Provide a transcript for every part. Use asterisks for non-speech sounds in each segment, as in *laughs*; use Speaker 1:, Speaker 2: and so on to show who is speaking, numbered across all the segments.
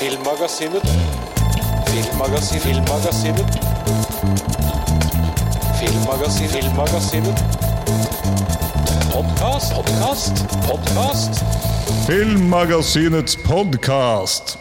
Speaker 1: Filmmagasinet. Filmmagasinet. Filmmagasinet. Filmmagasinet. Filmmagasinet. Podkast, podkast, podkast.
Speaker 2: Filmmagasinets podkast.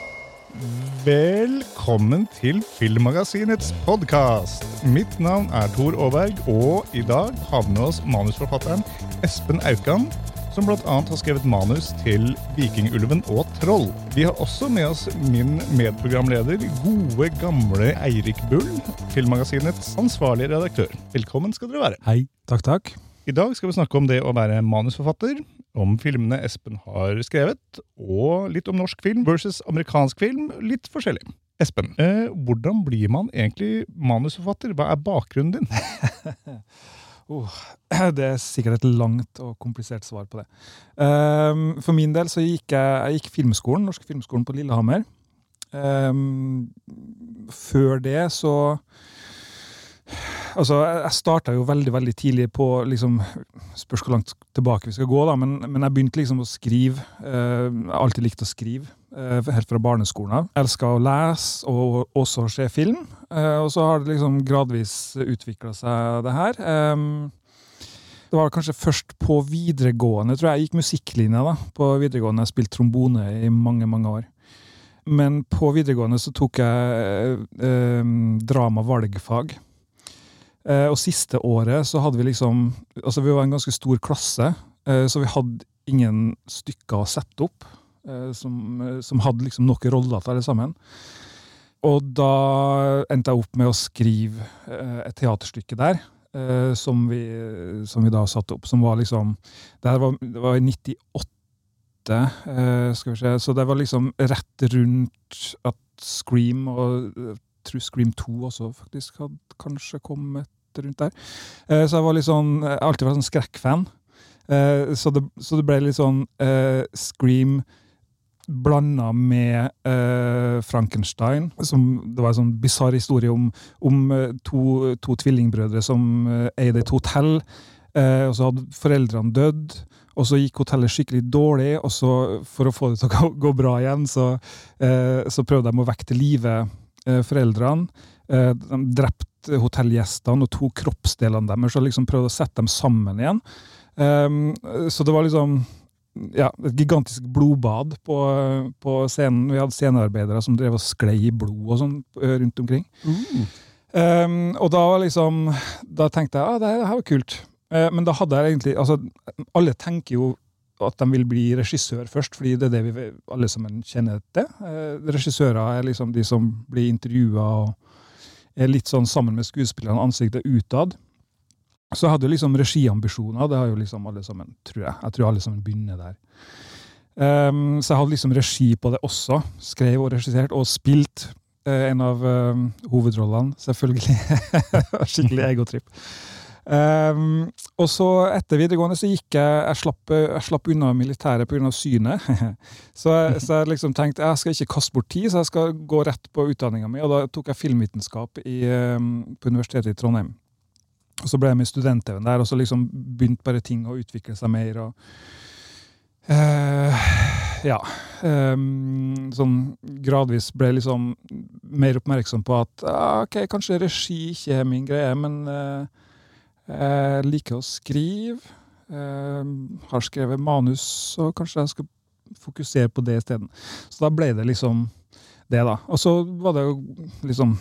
Speaker 2: Velkommen til Filmmagasinets podkast. Mitt navn er Tor Aaberg, og i dag har vi med oss manusforfatteren Espen Aukan, som bl.a. har skrevet manus til Vikingulven og Troll. Vi har også med oss min medprogramleder, gode, gamle Eirik Bull, Filmmagasinets ansvarlige redaktør. Velkommen skal dere være.
Speaker 3: Hei. Takk, takk.
Speaker 2: I dag skal vi snakke om det å være manusforfatter, om filmene Espen har skrevet, og litt om norsk film versus amerikansk film. Litt forskjellig. Espen, eh, hvordan blir man egentlig manusforfatter? Hva er bakgrunnen din? *laughs*
Speaker 3: Oh, *clears throat* det er sikkert et langt og komplisert svar på det. Um, for min del så gikk jeg, jeg gikk filmskolen, Norsk filmskolen på Lillehammer. Um, før det så Altså, jeg starta jo veldig veldig tidlig på liksom, Spørs hvor langt tilbake vi skal gå, da, men, men jeg begynte liksom å skrive. Uh, jeg har alltid likt å skrive, uh, helt fra barneskolen av. Elska å lese og også se film. Uh, og så har det liksom gradvis utvikla seg, det her. Det var kanskje først på videregående, tror jeg. Jeg gikk musikklinja da, på videregående. Jeg spilte trombone i mange, mange år. Men på videregående så tok jeg drama valgfag. Eh, og siste året så hadde vi liksom Altså, vi var en ganske stor klasse, eh, så vi hadde ingen stykker å sette opp eh, som, som hadde liksom nok roller til alle sammen. Og da endte jeg opp med å skrive et teaterstykke der. som, vi, som vi da satte opp. Som var liksom Det var, det var i 98, skal vi se. Så det var liksom rett rundt at Scream og tror Scream 2 også faktisk hadde kanskje kommet rundt der. Så jeg var litt sånn, jeg har alltid vært sånn skrekkfan. Så det, så det ble litt sånn uh, Scream blanda med uh, Frankenstein. Som, det var en sånn bisarr historie om, om to, to, tvillingbrødre som uh, eide et hotell. og så hadde foreldrene dødd, og så gikk hotellet skikkelig dårlig. Og så, for å få det til å gå, gå bra igjen, så, så prøvde de å vekke til live foreldrene. de drepte hotellgjestene og tok kroppsdelene deres og liksom prøvde å sette dem sammen igjen. Um, så det var liksom ja, et gigantisk blodbad på, på, scenen. Vi hadde scenearbeidere som drev og sklei i blod og sånn rundt omkring. Mm. Um, og da liksom Da tenkte jeg at ah, det, det her var kult. Uh, men da hadde jeg egentlig altså, Alle tenker jo at de vil bli regissør først, fordi det er det vi alle sammen kjenner til. Eh, regissører er liksom de som blir intervjua og er litt sånn sammen med skuespillerne, ansiktet utad. Så jeg hadde liksom regiambisjoner. Det har jo liksom alle sammen, tror jeg. Jeg tror alle sammen begynner der. Um, så jeg hadde liksom regi på det også. Skrev og regissert, og spilt uh, en av uh, hovedrollene, selvfølgelig. *laughs* Skikkelig egotripp. Um, og så etter videregående så gikk jeg Jeg slapp, jeg slapp unna militæret pga. synet. *laughs* så, så jeg liksom tenkte jeg skal ikke kaste bort tid, så jeg skal gå rett på utdanninga mi. Og da tok jeg filmvitenskap i, um, på Universitetet i Trondheim. Og så ble jeg med i der, og så liksom begynte bare ting å utvikle seg mer. og uh, ja. Um, sånn gradvis ble liksom mer oppmerksom på at ok, kanskje regi ikke er min greie, men uh, jeg liker å skrive. Jeg har skrevet manus, så kanskje jeg skal fokusere på det isteden. Så da ble det liksom det, da. Og så var det jo liksom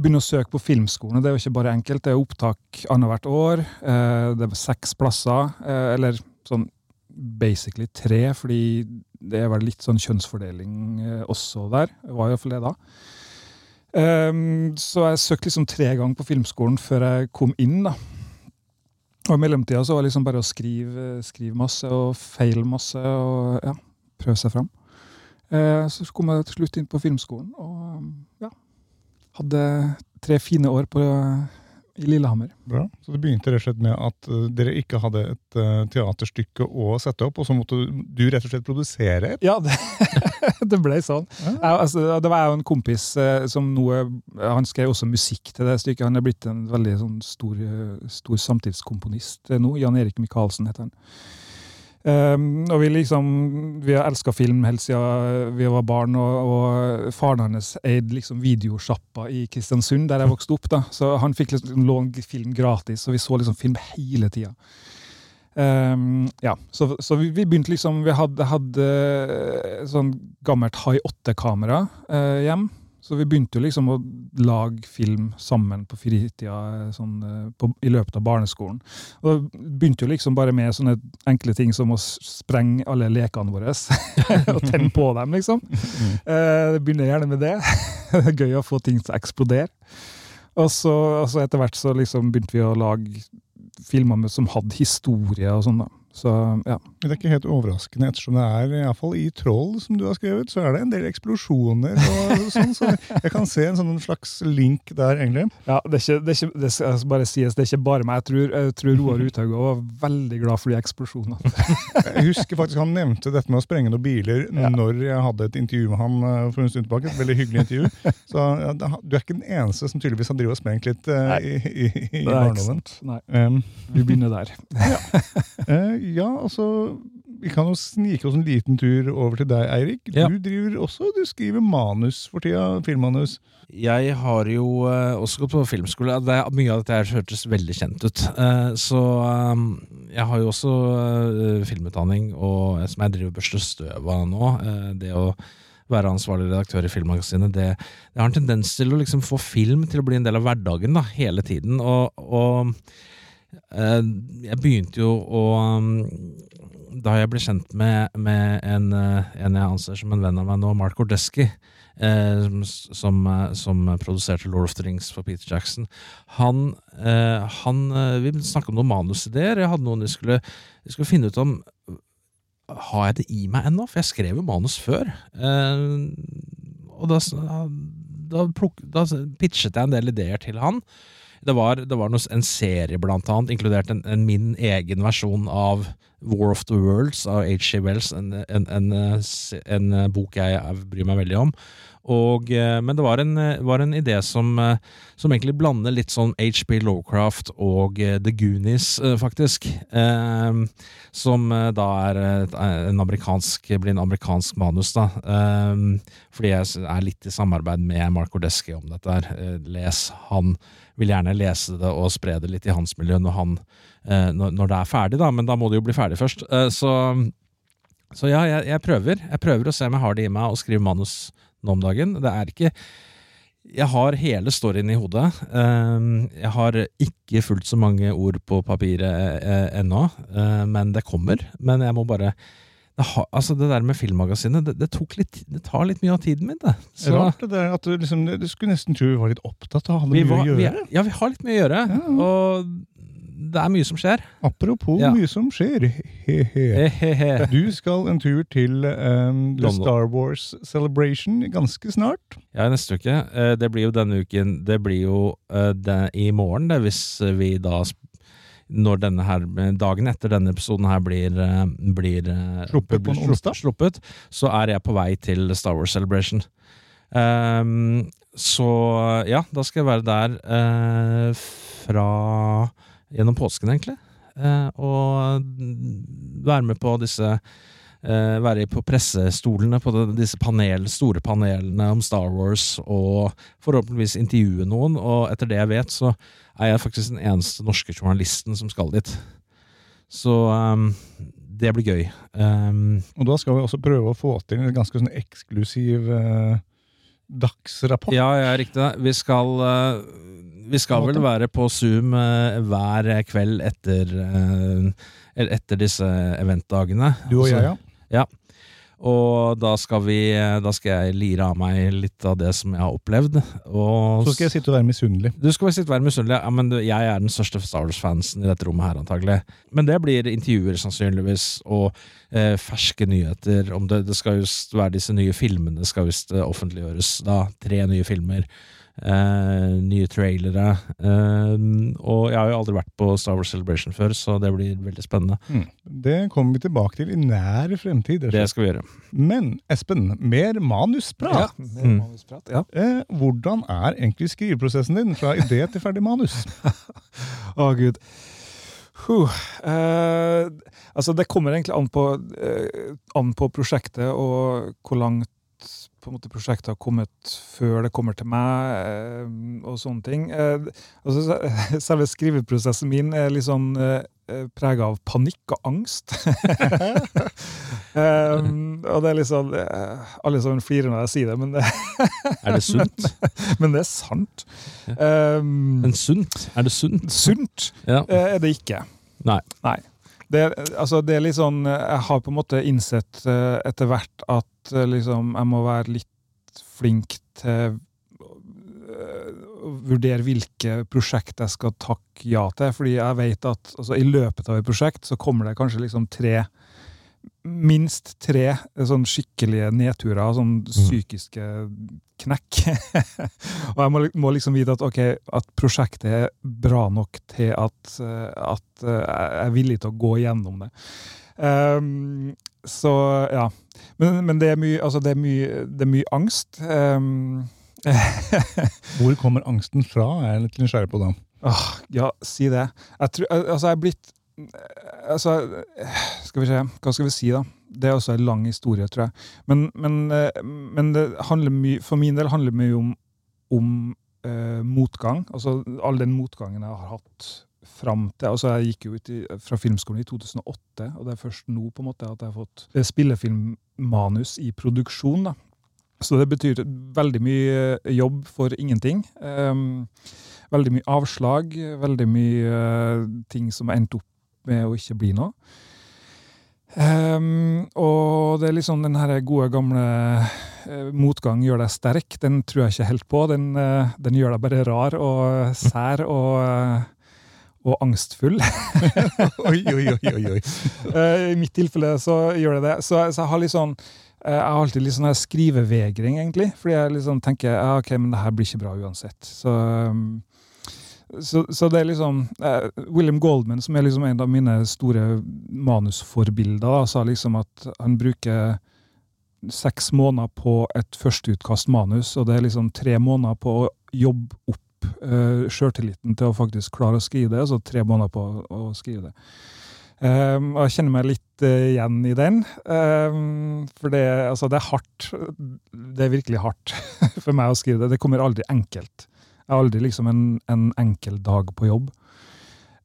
Speaker 3: Begynne å søke på filmskolen. Det er jo ikke bare enkelt. Det er opptak annethvert år. Eh, det er seks plasser. Eh, eller sånn basically tre, fordi det er vel litt sånn kjønnsfordeling eh, også der. Det var iallfall det da. Um, så jeg søkte liksom tre ganger på filmskolen før jeg kom inn. da. Og I mellomtida så var det liksom bare å skrive, skrive masse og feile masse og ja, prøve seg fram. Uh, så kom jeg til slutt inn på filmskolen og ja, hadde tre fine år på i Lillehammer.
Speaker 2: Bra. Så det begynte rett og slett med at uh, dere ikke hadde et uh, teaterstykke å sette opp, og så måtte du rett og slett produsere et?
Speaker 3: Ja, det, *laughs* det ble sånn. Ja. Jeg, altså, det var jo en kompis uh, som nå Han skrev også musikk til det stykket. Han er blitt en veldig sånn, stor, stor samtidskomponist nå. Jan Erik Michaelsen heter han. Um, og vi liksom, vi har elska film helt siden vi var barn, og, og faren hans eide liksom videosjappa i Kristiansund, der jeg vokste opp. da, Så han fikk liksom låne film gratis, og vi så liksom film hele tida. Um, ja, så, så vi, vi, begynte liksom Vi hadde, hadde sånn gammelt High 8-kamera uh, hjem. Så vi begynte jo liksom å lage film sammen på fritida sånn, på, i løpet av barneskolen. Og det begynte jo liksom bare med sånne enkle ting som å sprenge alle lekene våre. *laughs* og tenne på dem, liksom. Mm. Det begynner gjerne med det. *laughs* det er gøy å få ting til å eksplodere. Og så, altså etter hvert så liksom begynte vi å lage filmer som hadde historie og sånn. da. Så, ja.
Speaker 2: Det er ikke helt overraskende, ettersom det er i, fall i Troll, som du har skrevet, så er det en del eksplosjoner og *laughs* sånn, så jeg kan se en sånn slags link der, egentlig.
Speaker 3: Ja, det, er ikke, det, er ikke, det skal bare sies, det er ikke bare meg. Jeg tror, jeg tror Roar *laughs* Uthaug var veldig glad for de eksplosjonene. *laughs*
Speaker 2: jeg husker faktisk han nevnte dette med å sprenge noen biler ja. når jeg hadde et intervju med han eh, for en stund tilbake. Et veldig hyggelig intervju. Så ja, du er ikke den eneste som tydeligvis har drevet og sprengt litt uh, i, i, i barndommen.
Speaker 3: Nei. Um, Vi begynner der.
Speaker 2: ja. Uh, ja, altså Vi kan jo snike oss en liten tur over til deg, Eirik. Du ja. driver også, du skriver manus for tida. Filmmanus.
Speaker 4: Jeg har jo uh, også gått på filmskole. Det er, mye av dette her hørtes veldig kjent ut. Uh, så um, jeg har jo også uh, filmutdanning, og, som jeg driver og børster støv av nå. det å være ansvarlig redaktør i Filmmagasinet, det, det, har en tendens til å liksom få film til å bli en del av hverdagen da, hele tiden. og, og Eh, jeg begynte jo å um, Da jeg ble kjent med, med en, eh, en, jeg anser som en venn av meg nå, Mark Ordeski, eh, som, som, produserte Lord of the Rings for Peter Jackson, han, han Vi snakket om noen manusideer. Jeg hadde noen vi skulle, vi skulle finne ut om Har jeg det i meg ennå? For jeg skrev jo manus før. og da, da, da pitchet jeg en del ideer til han. Det var, det var noe, en serie, blant annet, inkludert en, en, min egen versjon av War of the Worlds av H.G. Wells, en, en, en, bok jeg bryr meg veldig om. Og, eh, men det var en, var en idé som, eh, som, egentlig blander litt sånn HB Lowcraft og eh, The Goonies, faktisk. Eh, som da er en amerikansk, blir en amerikansk manus, da. Eh, fordi jeg er litt i samarbeid med Mark Ordeski om dette her. Les han vil gjerne lese det og spre det litt i hans miljø når, han, eh, når, det er ferdig, da, men da må det jo bli ferdig først. Eh, så, så ja, jeg, jeg, prøver. Jeg prøver å se om jeg har det i meg å skrive manus nå om dagen. Det er ikke jeg har hele storyen i hodet. Eh, jeg har ikke fullt så mange ord på papiret ennå, men det kommer. Men jeg må bare altså det der med Filmmagasinet, det, det, litt, det, tar litt mye av tiden min. det.
Speaker 2: Så, Rart det der, at du, liksom, du skulle nesten tro vi var litt opptatt av å ha mye var, å gjøre.
Speaker 4: Vi ja, vi har litt mye å gjøre. Ja. Og det er mye som skjer.
Speaker 2: Apropos ja. mye som skjer. He-he. *laughs* Du skal en tur til um, Star Wars Celebration ganske snart.
Speaker 4: Ja, neste uke. Eh, det blir jo denne uken Det blir jo uh, det, i morgen, det, hvis vi da når denne her, dagen etter denne episoden her blir, eh, blir
Speaker 2: eh, sluppet, på
Speaker 4: sluppet, sluppet, så er jeg på vei til Star Wars Celebration. Um, så ja, da skal jeg være der uh, fra gjennom påsken, egentlig. Uh, og være med på disse uh, Være på pressestolene på disse panel, store panelene om Star Wars, og forhåpentligvis intervjue noen. Og etter det jeg vet, så er jeg faktisk den eneste norske journalisten som skal dit. Så um, det blir gøy. Um,
Speaker 2: og da skal vi også prøve å få til en ganske sånn eksklusiv uh, dagsrapport.
Speaker 4: Ja, ja, riktig. Vi skal, uh, vi skal vel være på Zoom uh, hver kveld etter, etter disse eventdagene.
Speaker 2: Du og jeg, ja.
Speaker 4: ja. Og da skal, vi, da skal jeg lire av meg litt av det som jeg har opplevd. Og
Speaker 2: så skal jeg sitte og være misunnelig.
Speaker 4: Du skal sitte og være misunnelig, ja, men jeg er den største Star Wars-fansen i dette rommet her, antagelig. Men det blir intervjuer, sannsynligvis, og eh, ferske nyheter. Om det, det skal just være disse nye filmene skal visst eh, offentliggjøres. Da, tre nye filmer. Uh, nye trailere. Uh, og jeg har jo aldri vært på Star Wars Celebration før, så det blir veldig spennende. Mm.
Speaker 2: Det kommer vi tilbake til i nær fremtid.
Speaker 4: Det skal vi gjøre.
Speaker 2: Men Espen, mer manusprat.
Speaker 3: Ja, mer mm. manusprat, ja.
Speaker 2: Uh, hvordan er egentlig skriveprosessen din fra idé til ferdig manus? *laughs*
Speaker 3: Å, oh, gud. Huh, eh, altså det kommer egentlig an på, eh, an på prosjektet og hvor langt på en måte prosjektet har kommet før det kommer til meg, eh, og sånne ting. Eh, altså, *laughs* selve skriveprosessen min er litt sånn eh, prega av panikk og angst. um, *laughs* og det er litt sånn Alle sammen flirer når jeg sier det, men det, *laughs*
Speaker 4: Er det sunt?
Speaker 3: men det er sant. Um,
Speaker 4: Men sunt? Er det sunt?
Speaker 3: sunt
Speaker 4: Ja.
Speaker 3: er det ikke.
Speaker 4: Nei.
Speaker 3: Det, er- altså, det er litt sånn Jeg har på en måte innsett etter hvert at liksom, jeg må være litt flink til eh, å vurdere hvilke prosjekt jeg skal takke ja til. Fordi jeg vet at altså, i løpet av et prosjekt så kommer det kanskje liksom tre Minst tre eh, sånn skikkelige nedturer, sånn psykiske knekk. *laughs* og jeg må, må liksom vite at okay, at prosjektet er bra nok til at, eh, at eh, jeg er villig til å gå gjennom det. Ehm, så ja. Men, men det er mye, altså det er mye, det er mye angst. Um, *laughs*
Speaker 2: Hvor kommer angsten fra? Jeg er litt nysgjerrig på det.
Speaker 3: Oh, ja, si det. Jeg tror, altså, jeg er blitt Altså, skal vi se Hva skal vi si, da? Det er også en lang historie, tror jeg. Men, men, eh, men det handler mye, for min del handler det mye om, om eh, motgang. Altså all den motgangen jeg har hatt fram til altså Jeg gikk jo ut i, fra filmskolen i 2008, og det er først nå på en måte at jeg har fått eh, spillefilmmanus i produksjon. da. Så det betyr veldig mye jobb for ingenting. Um, veldig mye avslag, veldig mye uh, ting som endte opp med å ikke bli noe. Um, og det er liksom den her gode, gamle uh, motgang gjør deg sterk. Den tror jeg ikke helt på. Den, uh, den gjør deg bare rar og sær og, eh, og angstfull. *laughs*
Speaker 2: Oi, oi, oi, oi, oi.
Speaker 3: Eh, I mitt tilfelle så gjør det det. Så, så jeg har litt sånn eh, jeg har alltid litt sånn her skrivevegring, egentlig. Fordi jeg liksom tenker ja, ok, men det her blir ikke bra uansett. Så, um, så, så det er liksom eh, William Goldman, som er liksom en av mine store manusforbilder, sa liksom at han bruker seks måneder på et førsteutkast manus, og det er liksom tre måneder på å jobbe opp uh, sjøltilliten til å faktisk klare å skrive det, så tre måneder på å skrive det. Um, og jeg kjenner meg litt uh, igjen i den. Um, for det, altså, det er hardt. Det er virkelig hardt *laughs* for meg å skrive det. Det kommer aldri enkelt. Jeg har aldri liksom en, en enkel dag på jobb.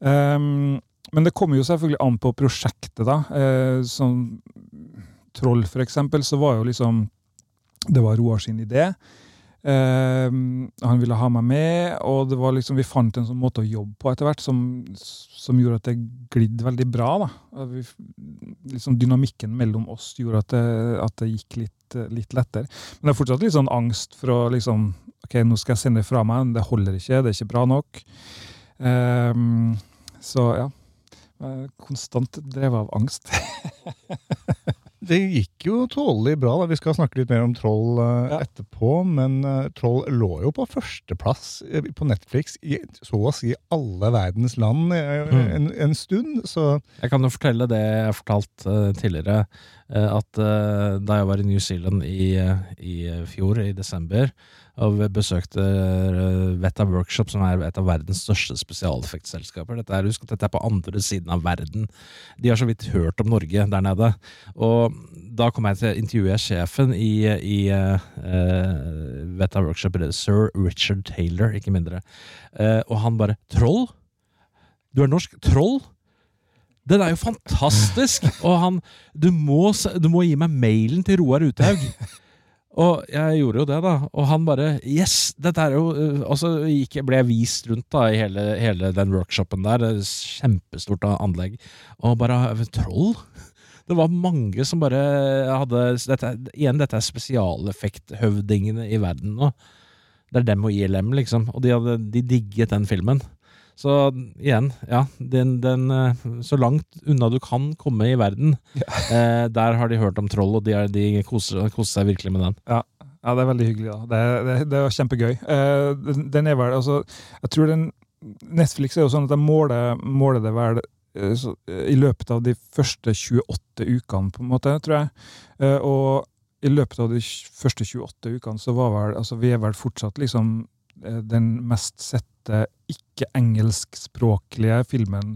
Speaker 3: Um, men det kommer jo selvfølgelig an på prosjektet, da. Uh, som Troll, for eksempel, så var jo liksom Det var Roar sin idé. Um, han ville ha meg med, og det var liksom, vi fant en sånn måte å jobbe på etter hvert som, som gjorde at det glidde veldig bra. Da. Vi, liksom dynamikken mellom oss gjorde at det, at det gikk litt, litt lettere. Men det er fortsatt litt sånn angst for å liksom Ok, nå skal jeg sende det fra meg, men det holder ikke, det er ikke bra nok. Um, så ja. Konstant drevet av angst. *laughs*
Speaker 2: Det gikk jo tålelig bra. da. Vi skal snakke litt mer om Troll eh,
Speaker 3: Ja.
Speaker 2: etterpå, men eh, Troll lå jo på førsteplass eh, på Netflix i så å si alle verdens land
Speaker 4: Mm.
Speaker 2: en, en stund. Så
Speaker 4: Jeg kan jo fortelle det jeg har fortalt tidligere, at da jeg var i New Zealand i, i fjor, i desember, og besøkte Veta Vetta Workshop, som er et av verdens største spesialeffektselskaper. Dette er, at dette er på andre siden av verden. De har så vidt hørt om Norge der nede. Og da kom jeg til å intervjue sjefen i, i uh, Vetta Workshop, sir Richard Taylor, ikke mindre. Uh, og han bare 'Troll? Du er norsk? Troll?' Den er jo fantastisk! Og han Du må, du må gi meg mailen til Roar Uthaug. Og jeg gjorde jo det, da. Og han bare Yes! Dette er jo uh, Og så ble jeg vist rundt da i hele, hele den workshopen der. er Kjempestort anlegg. Og bare Troll? *laughs* Det var mange som bare hadde dette, Igjen, dette er spesialeffekthøvdingene i verden nå. Det er dem og ILM, liksom. Og de, hadde, de digget den filmen. Så igjen, ja. Den, den, eh, så langt unna du kan komme i verden, *laughs* eh, der har de hørt om troll, og de, er, de koser, koser seg virkelig med den.
Speaker 3: Ja, det er veldig hyggelig. da. Det, det, det var kjempegøy. Eh, den, er vel, altså, jeg tror den, Netflix er jo sånn at de måler, måler det vel eh, så, eh, i løpet av de første 28 ukene, på en måte, tror jeg. Eh, og i løpet av de første 28 ukene så var vel altså Vi er vel fortsatt liksom den mest sette ikke-engelskspråklige filmen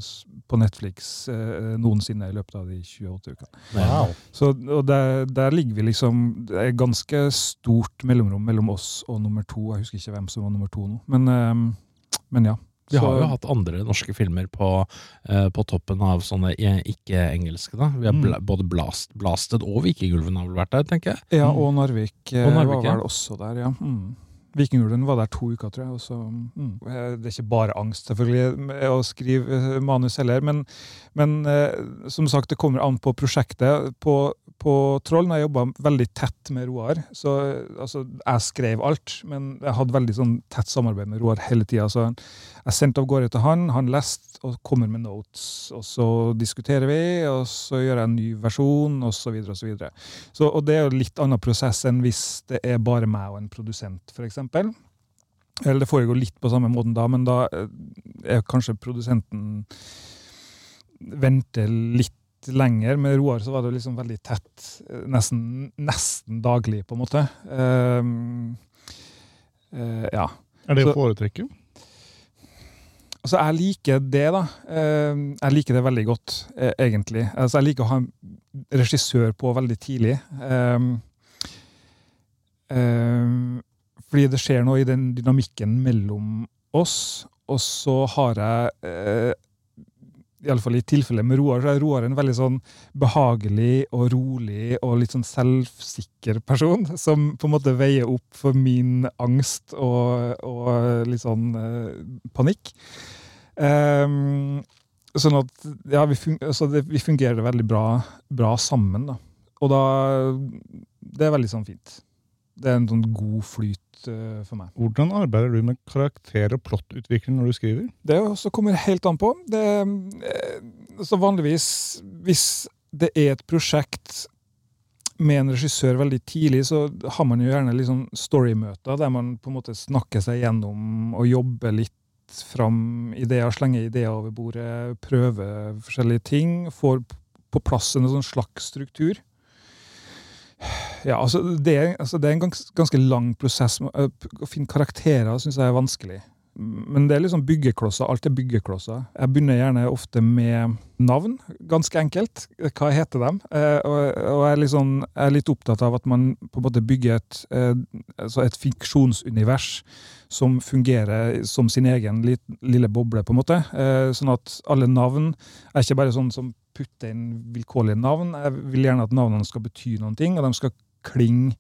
Speaker 3: på Netflix eh, noensinne i løpet av de 28 ukene.
Speaker 2: Wow.
Speaker 3: Så, og der, der ligger vi liksom Det er ganske stort mellomrom mellom oss og nummer to. Jeg husker ikke hvem som var nummer to nå, men, eh, men ja.
Speaker 4: Vi har jo hatt andre norske filmer på, eh, på toppen av sånne ikke-engelske. da. Vi har
Speaker 3: Mm.
Speaker 4: bla, både Blast, Blasted og Vikingulven har vel vært der, tenker jeg.
Speaker 3: Ja,
Speaker 2: Mm.
Speaker 3: og Narvik, eh,
Speaker 4: Og Narvik,
Speaker 3: var
Speaker 4: ja.
Speaker 3: vel også der, ja. Mm. Vikingulven var der to uker, tror jeg. Så, mm. Eh, Det er ikke bare angst, selvfølgelig, å skrive eh, manus heller. Men, men eh, som sagt, det kommer an på prosjektet. På, på Troll når jeg jobba veldig tett med Roar. Så altså, jeg skrev alt, men jeg hadde veldig sånn tett samarbeid med Roar hele tida. Jeg sendte av gårde til han, han leste og kommer med notes. Og så diskuterer vi, og så gjør jeg en ny versjon, og så videre og så videre. Så, og det er jo litt annen prosess enn hvis det er bare meg og en produsent, f.eks. Eller det foregår litt på samme måten da, men da eh, er kanskje produsenten venter litt lenger. Med Roar så var det liksom veldig tett, nesten, nesten daglig, på en måte. Ehm, uh, ja.
Speaker 2: Er det å foretrekke?
Speaker 3: Altså, jeg liker det, da. Uh, Jeg liker det veldig godt, uh, egentlig. Altså, jeg liker å ha en regissør på veldig tidlig. Eh, Fordi det skjer noe i den dynamikken mellom oss, og så har jeg eh, Iallfall i tilfellet med Roar, så er Roar en veldig sånn behagelig og rolig og litt sånn selvsikker person, som på en måte veier opp for min angst og, og litt sånn eh, panikk. Um, sånn at ja, vi, fun altså det, vi fungerer veldig bra, bra sammen. Da. Og da Det er veldig sånn fint. Det er en sånn god flyt eh, for meg.
Speaker 2: Hvordan arbeider du med karakter- og plottutvikling når du skriver?
Speaker 3: Det også kommer helt an på. Det, eh, så vanligvis, hvis det er et prosjekt med en regissør veldig tidlig, så har man jo gjerne liksom storymøter der man på en måte snakker seg gjennom og jobber litt fram ideer, slenger ideer over bordet, prøver forskjellige ting, får på plass en sånn slags struktur. Ja, altså det, er- altså det er en gans, ganske lang prosess. Å finne karakterer syns jeg er vanskelig. Men det er liksom byggeklosser. Alt er byggeklosser. Jeg begynner gjerne ofte med navn. Ganske enkelt. Hva heter dem? Eh, og, jeg, er sånn, jeg er litt opptatt av at man på en måte bygger et, eh, altså et fiksjonsunivers som fungerer som sin egen lille boble, på en måte. Eh, sånn at alle navn er ikke bare sånn som putter inn vilkårlige navn. Jeg vil gjerne at navnene skal bety noen ting, og de skal klinge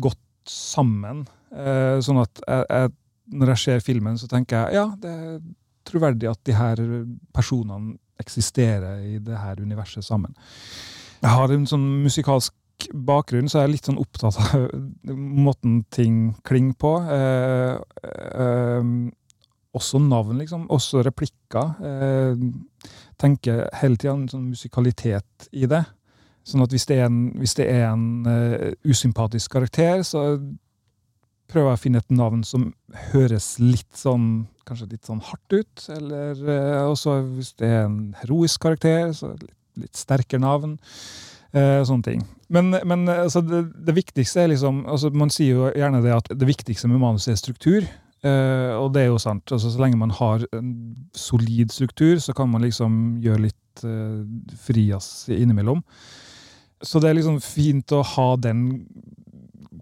Speaker 3: godt sammen. Eh, sånn at jeg, jeg når jeg ser filmen, så tenker jeg ja, det er troverdig at de her personene eksisterer i det her universet sammen. Jeg har en sånn musikalsk bakgrunn, så jeg er litt sånn opptatt av *laughs* måten ting klinger på. Eh, eh, også navn, liksom. Også replikker. Eh, tenker hele tida en sånn musikalitet i det. Sånn at hvis det er en, det er en uh, usympatisk karakter, så prøver jeg å finne et navn som høres litt sånn kanskje litt sånn hardt ut. Eller uh, også hvis det er en heroisk karakter, så litt, litt sterkere navn. Uh, sånne ting. Men, men altså, det, det viktigste er liksom altså, Man sier jo gjerne det at det viktigste med manuset er struktur. Eh, og det er jo sant. Altså, så lenge man har en solid struktur, så kan man liksom gjøre litt uh, frijazz innimellom. Så det er liksom fint å ha den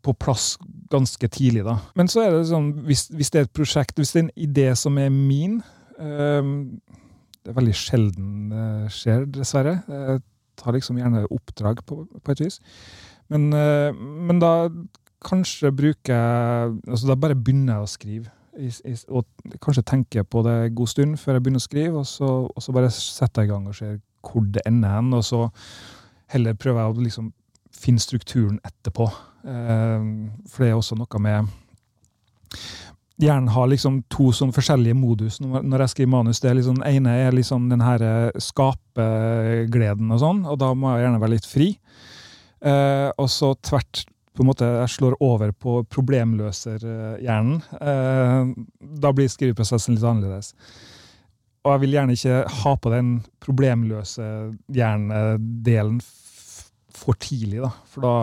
Speaker 3: på plass ganske tidlig, da. Men så er det sånn, hvis, hvis det er et prosjekt, hvis det er en idé som er min uh, Det er veldig sjelden uh, skjer, dessverre. Jeg tar liksom gjerne oppdrag på, på et vis. Men, eh, men da kanskje bruker altså Da bare begynner jeg å skrive. Og kanskje tenker på det en god stund før jeg begynner å skrive, og så, og så bare setter jeg i gang og ser hvor det ender hen. Og så heller prøver jeg å liksom finne strukturen etterpå. Eh, for det er også noe med Hjernen har liksom to sånn forskjellige modus når jeg skriver manus. Det liksom, ene er liksom den her eh, skapergleden og sånn, og da må jeg gjerne være litt fri. Eh, og så tvert på en måte jeg slår over på problemløserhjernen. Eh, da blir skriveprosessen litt annerledes. Og jeg vil gjerne ikke ha på den problemløse hjernedelen for tidlig, da. For da,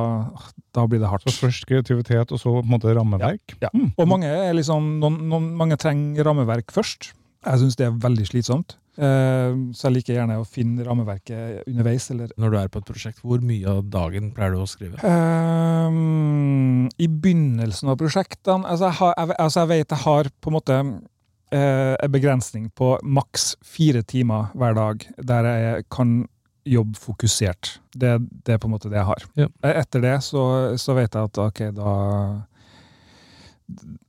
Speaker 3: da blir det hardt.
Speaker 2: Så først kreativitet, og så på en måte rammeverk?
Speaker 3: Ja. Og mange, liksom, noen, noen, mange trenger rammeverk først. Jeg syns det er veldig slitsomt. Eh, så jeg liker gjerne å finne rammeverket underveis. Eller
Speaker 4: Når du er på et prosjekt, hvor mye av dagen pleier du å skrive?
Speaker 3: Um, I begynnelsen av prosjektene altså jeg, har, jeg, altså jeg vet jeg har på en måte eh, en begrensning på maks fire timer hver dag der jeg kan jobbe fokusert. Det, det er på en måte det jeg har.
Speaker 4: Ja.
Speaker 3: Etter det så, så vet jeg at ok, da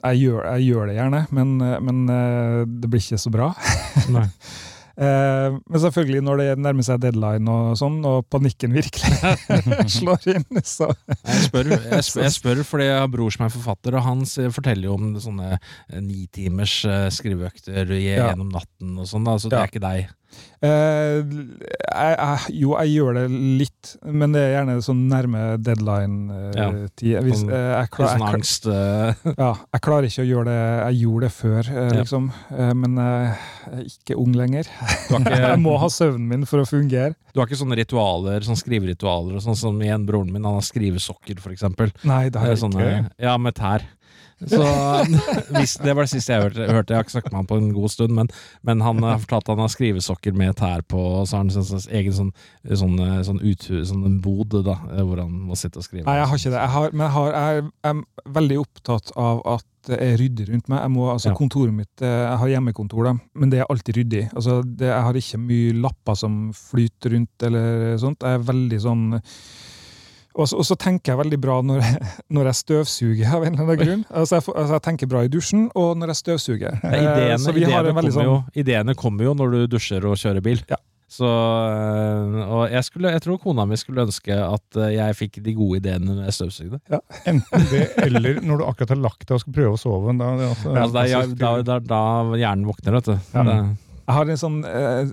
Speaker 3: jeg gjør, jeg gjør det gjerne, men, men det blir ikke så bra.
Speaker 4: Nei. *laughs*
Speaker 3: Eh, men selvfølgelig, når det nærmer seg deadline og sånn, og panikken virkelig *laughs* slår inn, så
Speaker 4: Jeg spør, jeg, spør, jeg spør fordi jeg har bror som er forfatter, og han forteller jo om sånne eh, nitimers eh, skriveøkter gjennom natten og sånn, så det
Speaker 3: Ja.
Speaker 4: er ikke deg.
Speaker 3: Eh, jeg, jeg, jo, jeg gjør det litt, men det er gjerne sånn nærme deadline-tid.
Speaker 4: Ja.
Speaker 3: eh, jeg,
Speaker 4: Litt
Speaker 3: klar,
Speaker 4: sånn angst. eh, *laughs*
Speaker 3: ja, jeg klarer ikke å gjøre det Jeg gjorde det før, eh,
Speaker 4: Ja.
Speaker 3: liksom. Eh, men eh, jeg er ikke ung lenger. *laughs*
Speaker 4: Ikke,
Speaker 3: jeg må ha søvnen min for å fungere.
Speaker 4: du har ikke sånne ritualer, sånne skriveritualer og sånn som igjen broren min, han har skrivesokker for eksempel.
Speaker 3: Nei, det har jeg
Speaker 4: Sånne,
Speaker 3: ikke.
Speaker 4: ja, med tær. Så *laughs* hvis, Det var det siste jeg hørte. hørte. Jeg har ikke snakket med han på en god stund, men, men han har fortalt at han har skrivesokker med tær på, og så har han sin sin egen sånn, sånn, sånn, sånn bod da, hvor han må sitte og skrive.
Speaker 3: Nei, jeg har ikke det. Jeg har, men jeg, har, jeg, er, jeg er veldig opptatt av at det er ryddig rundt meg. Jeg må, altså
Speaker 4: Ja.
Speaker 3: Kontoret mitt, eh, Jeg har hjemmekontor, da, men det er alltid ryddig. Altså, det, jeg har ikke mye lapper som flyter rundt eller sånt. Jeg er veldig sånn og så, og så tenker jeg veldig bra når jeg, *laughs* når jeg støvsuger, av en eller annen grunn. Altså jeg, altså jeg tenker bra i dusjen, og når jeg støvsuger.
Speaker 4: Ja,
Speaker 3: Eh,
Speaker 4: ideene,
Speaker 3: har
Speaker 4: ideene, kommer
Speaker 3: sånn
Speaker 4: jo, ideene kommer jo når du dusjer og kjører bil.
Speaker 3: Ja.
Speaker 4: Så, øh, og jeg, skulle, jeg tror kona mi skulle ønske at øh, jeg fikk de gode ideene når jeg støvsugde.
Speaker 2: Enten det, eller når du akkurat har lagt deg og skal prøve å sove. Da, det er altså,
Speaker 4: Altså, det er- da, da, da hjernen våkner, vet du.
Speaker 3: Ja.
Speaker 4: Det,
Speaker 3: Jeg har en sånn eh,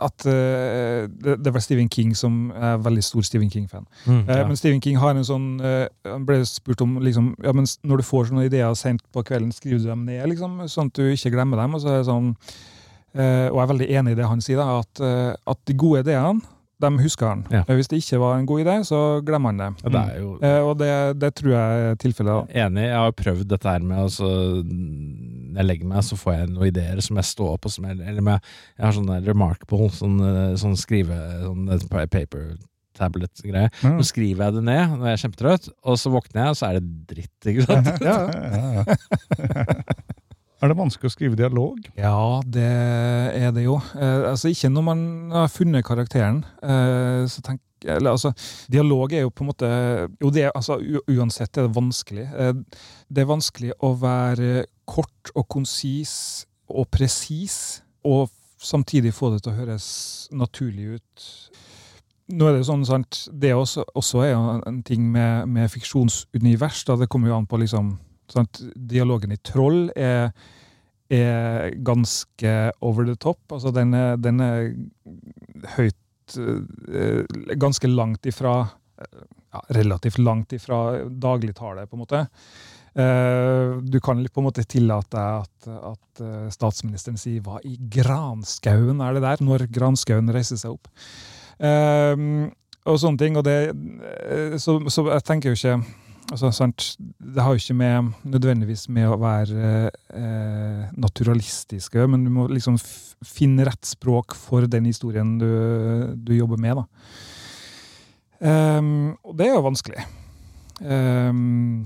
Speaker 3: at eh, det, det var Stephen King som er veldig stor Stephen King-fan.
Speaker 4: mm,
Speaker 3: Eh,
Speaker 4: ja.
Speaker 3: Men Stephen King har en sånn eh, Han ble spurt om liksom, ja, men når du får sånne ideer sent på kvelden, skriver du dem ned, liksom, sånn at du ikke glemmer dem. Og så er det sånn eh, Og jeg er veldig enig i det han sier, da, at, eh, at de gode ideene, dem husker han.
Speaker 4: Ja.
Speaker 3: Eh, Hvis det ikke var en god idé, så glemmer han det.
Speaker 4: Det er jo
Speaker 3: Eh, og det, det tror jeg er tilfellet. da.
Speaker 4: Enig. Jeg har prøvd dette her med altså, jeg legger meg, så får jeg noen ideer som jeg står på. som jeg, Eller med, jeg har sånn remarkable, sånn, eh, sånn skrive Sånn eh, paper tablet-greie.
Speaker 2: Mm.
Speaker 4: Så skriver jeg det ned når jeg er kjempetrøtt, og så våkner jeg, og så er det dritt. ikke sant? *laughs* *laughs*
Speaker 2: Ja, ja, ja. Er det vanskelig å skrive dialog?
Speaker 3: Ja, det er det jo. Eh, altså Ikke når man har funnet karakteren. Eh, så tenk, eller, altså, dialog er jo på en måte Jo, det altså, uansett er det vanskelig. Eh, det er vanskelig å være kort og konsis og presis, og samtidig få det til å høres naturlig ut. Nå er Det jo sånn, sant, det også, også er jo en ting med, med fiksjonsunivers. Da. Det kommer jo an på liksom sant, Dialogen i Troll er er ganske over the top. Altså den er, den er høyt eh, Ganske langt ifra ja, Relativt langt ifra dagligtale, på en måte. Eh, du kan på en måte tillate deg at, at eh, statsministeren sier 'hva i granskauen er det der?' når granskauen reiser seg opp. Og sånne ting. Og det, så, så jeg tenker jo ikke altså, sant, Det har jo ikke med, nødvendigvis med å være eh, naturalistisk men du må liksom finne rett språk for den historien du, du jobber med. Ehm, og det er jo vanskelig. Um,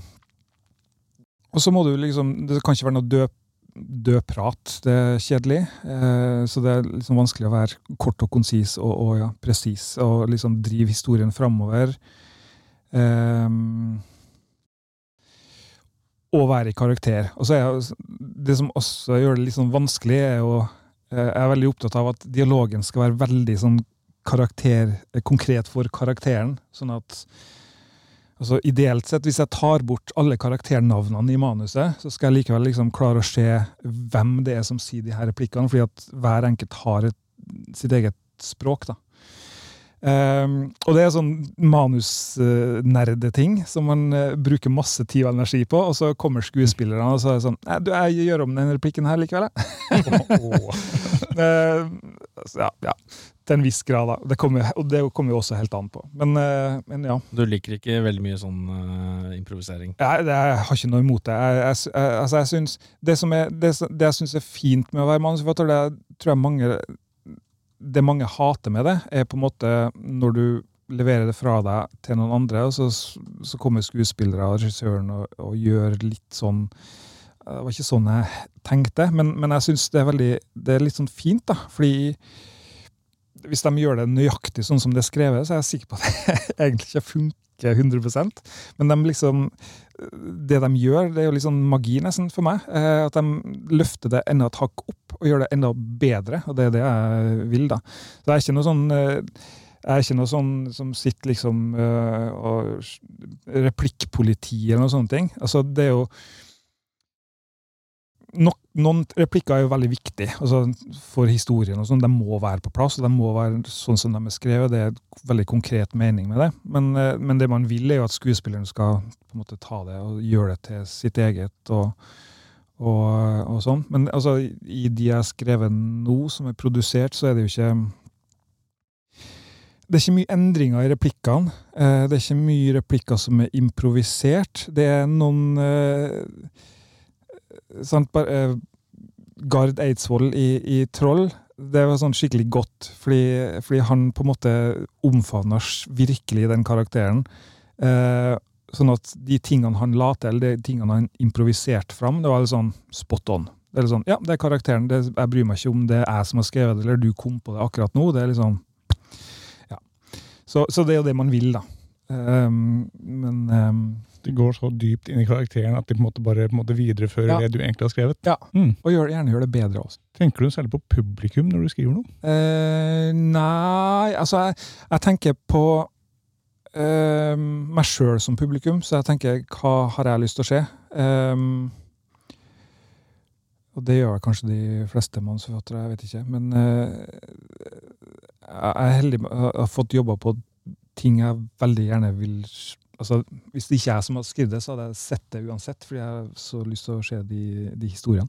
Speaker 3: og så må du liksom Det kan ikke være noe død, prat. Det er kjedelig. Eh, så det er liksom vanskelig å være kort og konsis og, og ja, presis og liksom drive historien framover. Ehm, og være i karakter. Og så er jeg, Det som også gjør det litt sånn vanskelig, er jo eh, Jeg er veldig opptatt av at dialogen skal være veldig sånn karakter, eh, konkret for karakteren. Sånn at altså Ideelt sett, hvis jeg tar bort alle karakternavnene i manuset, så skal jeg likevel liksom klare å se hvem det er som sier de her replikkene, fordi at hver enkelt har et, sitt eget språk. da. Um, og det er sånn manusnerdeting som man uh, bruker masse tid og energi på, og så kommer skuespillerne og så er det sånn du, jeg gjør om den replikken her likevel, jeg. uh, *laughs* *laughs* ja, ja, til en viss grad, da. Det kommer, og det kommer jo også helt an på. Men, uh, men ja.
Speaker 4: Du liker ikke veldig mye sånn improvisering?
Speaker 3: Jeg, jeg, har ikke noe imot det. Jeg, jeg, altså, jeg synes, det, som er, det, det jeg syns er fint med å være manusforfatter, det tror jeg mange det mange hater med det, er på en måte når du leverer det fra deg til noen andre, og så, så kommer skuespillere og regissøren og, og, gjør litt sånn Det var ikke sånn jeg tenkte, men, men jeg syns det er veldig det er litt sånn fint, da. Fordi hvis de gjør det nøyaktig sånn som det er skrevet, så er jeg sikker på at *laughs* det egentlig ikke funker 100 Men de liksom det de gjør, det er jo litt sånn magi nesten for meg. Eh, at de løfter det enda et hakk opp og gjør det enda bedre. Og det er det jeg vil, da. Så det er ikke noe sånn eh, jeg er ikke noe sånn som sitter liksom øh, og Replikkpoliti eller noe sånne ting. Altså, det er jo nok, Noen replikker er jo veldig viktig altså, for historien. og sånn, De må være på plass, og de må være sånn som de er skrevet. Det er en veldig konkret mening med det. Men, uh, men det man vil, er jo at skuespilleren skal på en måte ta det og gjøre det til sitt eget. og og, og sånn. Men altså, i de jeg har skrevet nå, som er produsert, så er det jo ikke det er ikke mye endringer i replikkene. Eh, det er ikke mye replikker som er improvisert. Det er noen eh, sant, eh, Gard Eidsvoll i, i, Troll det var sånn skikkelig godt, fordi, fordi han på en måte omfavner virkelig den karakteren. Eh, Sånn at de tingene han la til, de tingene han improviserte fram, det var litt sånn spot on. Det er litt sånn, Ja, det er karakteren. Det, jeg bryr meg ikke om det er jeg som har skrevet det, eller du kom på det akkurat nå. Det er sånn, ja. Så, så det er jo det man vil, da. Um, men um,
Speaker 2: Det går så dypt inn i karakteren at de på en måte bare på en måte viderefører ja. det du egentlig har skrevet.
Speaker 3: Ja, mm. og gjør, gjerne gjør det bedre også.
Speaker 2: Tenker du særlig på publikum når du skriver noe?
Speaker 3: Eh, nei, altså jeg, jeg tenker på eh, meg sjøl som publikum, så jeg tenker hva har jeg lyst til å se? Eh, og det gjør kanskje de fleste manusforfattere, jeg vet ikke. Men uh, jeg er heldig med å ha fått jobba på ting jeg veldig gjerne vil altså, Hvis det ikke er jeg som har skrevet det, så hadde jeg sett det uansett, fordi jeg har så lyst til å se de, de historiene.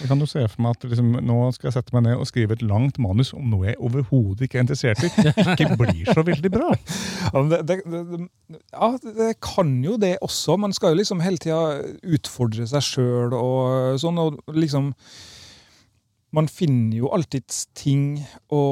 Speaker 2: Jeg kan jo se for meg at liksom, Nå skal jeg sette meg ned og skrive et langt manus om noe jeg overhodet ikke er interessert i. ikke blir så veldig bra. *laughs*
Speaker 3: Ja det, det, det, ja, det, kan jo det også. Man skal jo liksom hele tida utfordre seg sjøl og sånn. og liksom Man finner jo alltids ting å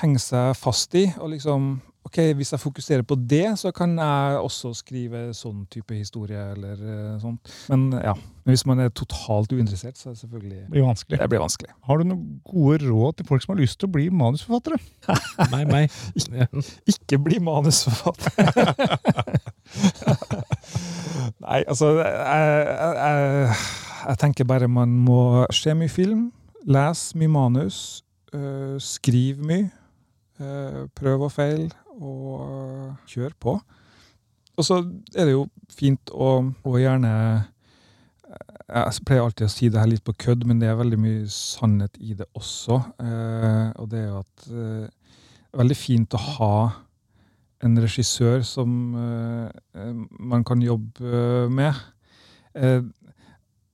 Speaker 3: henge seg fast i. og liksom ok, hvis jeg fokuserer på det, så kan jeg også skrive sånn type historie. eller uh, sånt. Men ja, men hvis man er totalt uinteressert, så er det selvfølgelig
Speaker 2: det blir vanskelig.
Speaker 3: Det blir vanskelig.
Speaker 2: Har du noen gode råd til folk som har lyst til å bli manusforfattere? *laughs*
Speaker 4: meg, meg.
Speaker 3: ikke, ikke bli manusforfatter. *laughs* Nei, altså jeg, jeg, jeg, tenker bare man må se mye film, lese mye manus, øh, skrive mye. Uh, prøv og feil og kjøre på. Og så er det jo fint å, å gjerne Jeg pleier alltid å si det her litt på kødd, men det er veldig mye sannhet i det også. Eh, og det er jo at eh, veldig fint å ha en regissør som eh, man kan jobbe med. Jeg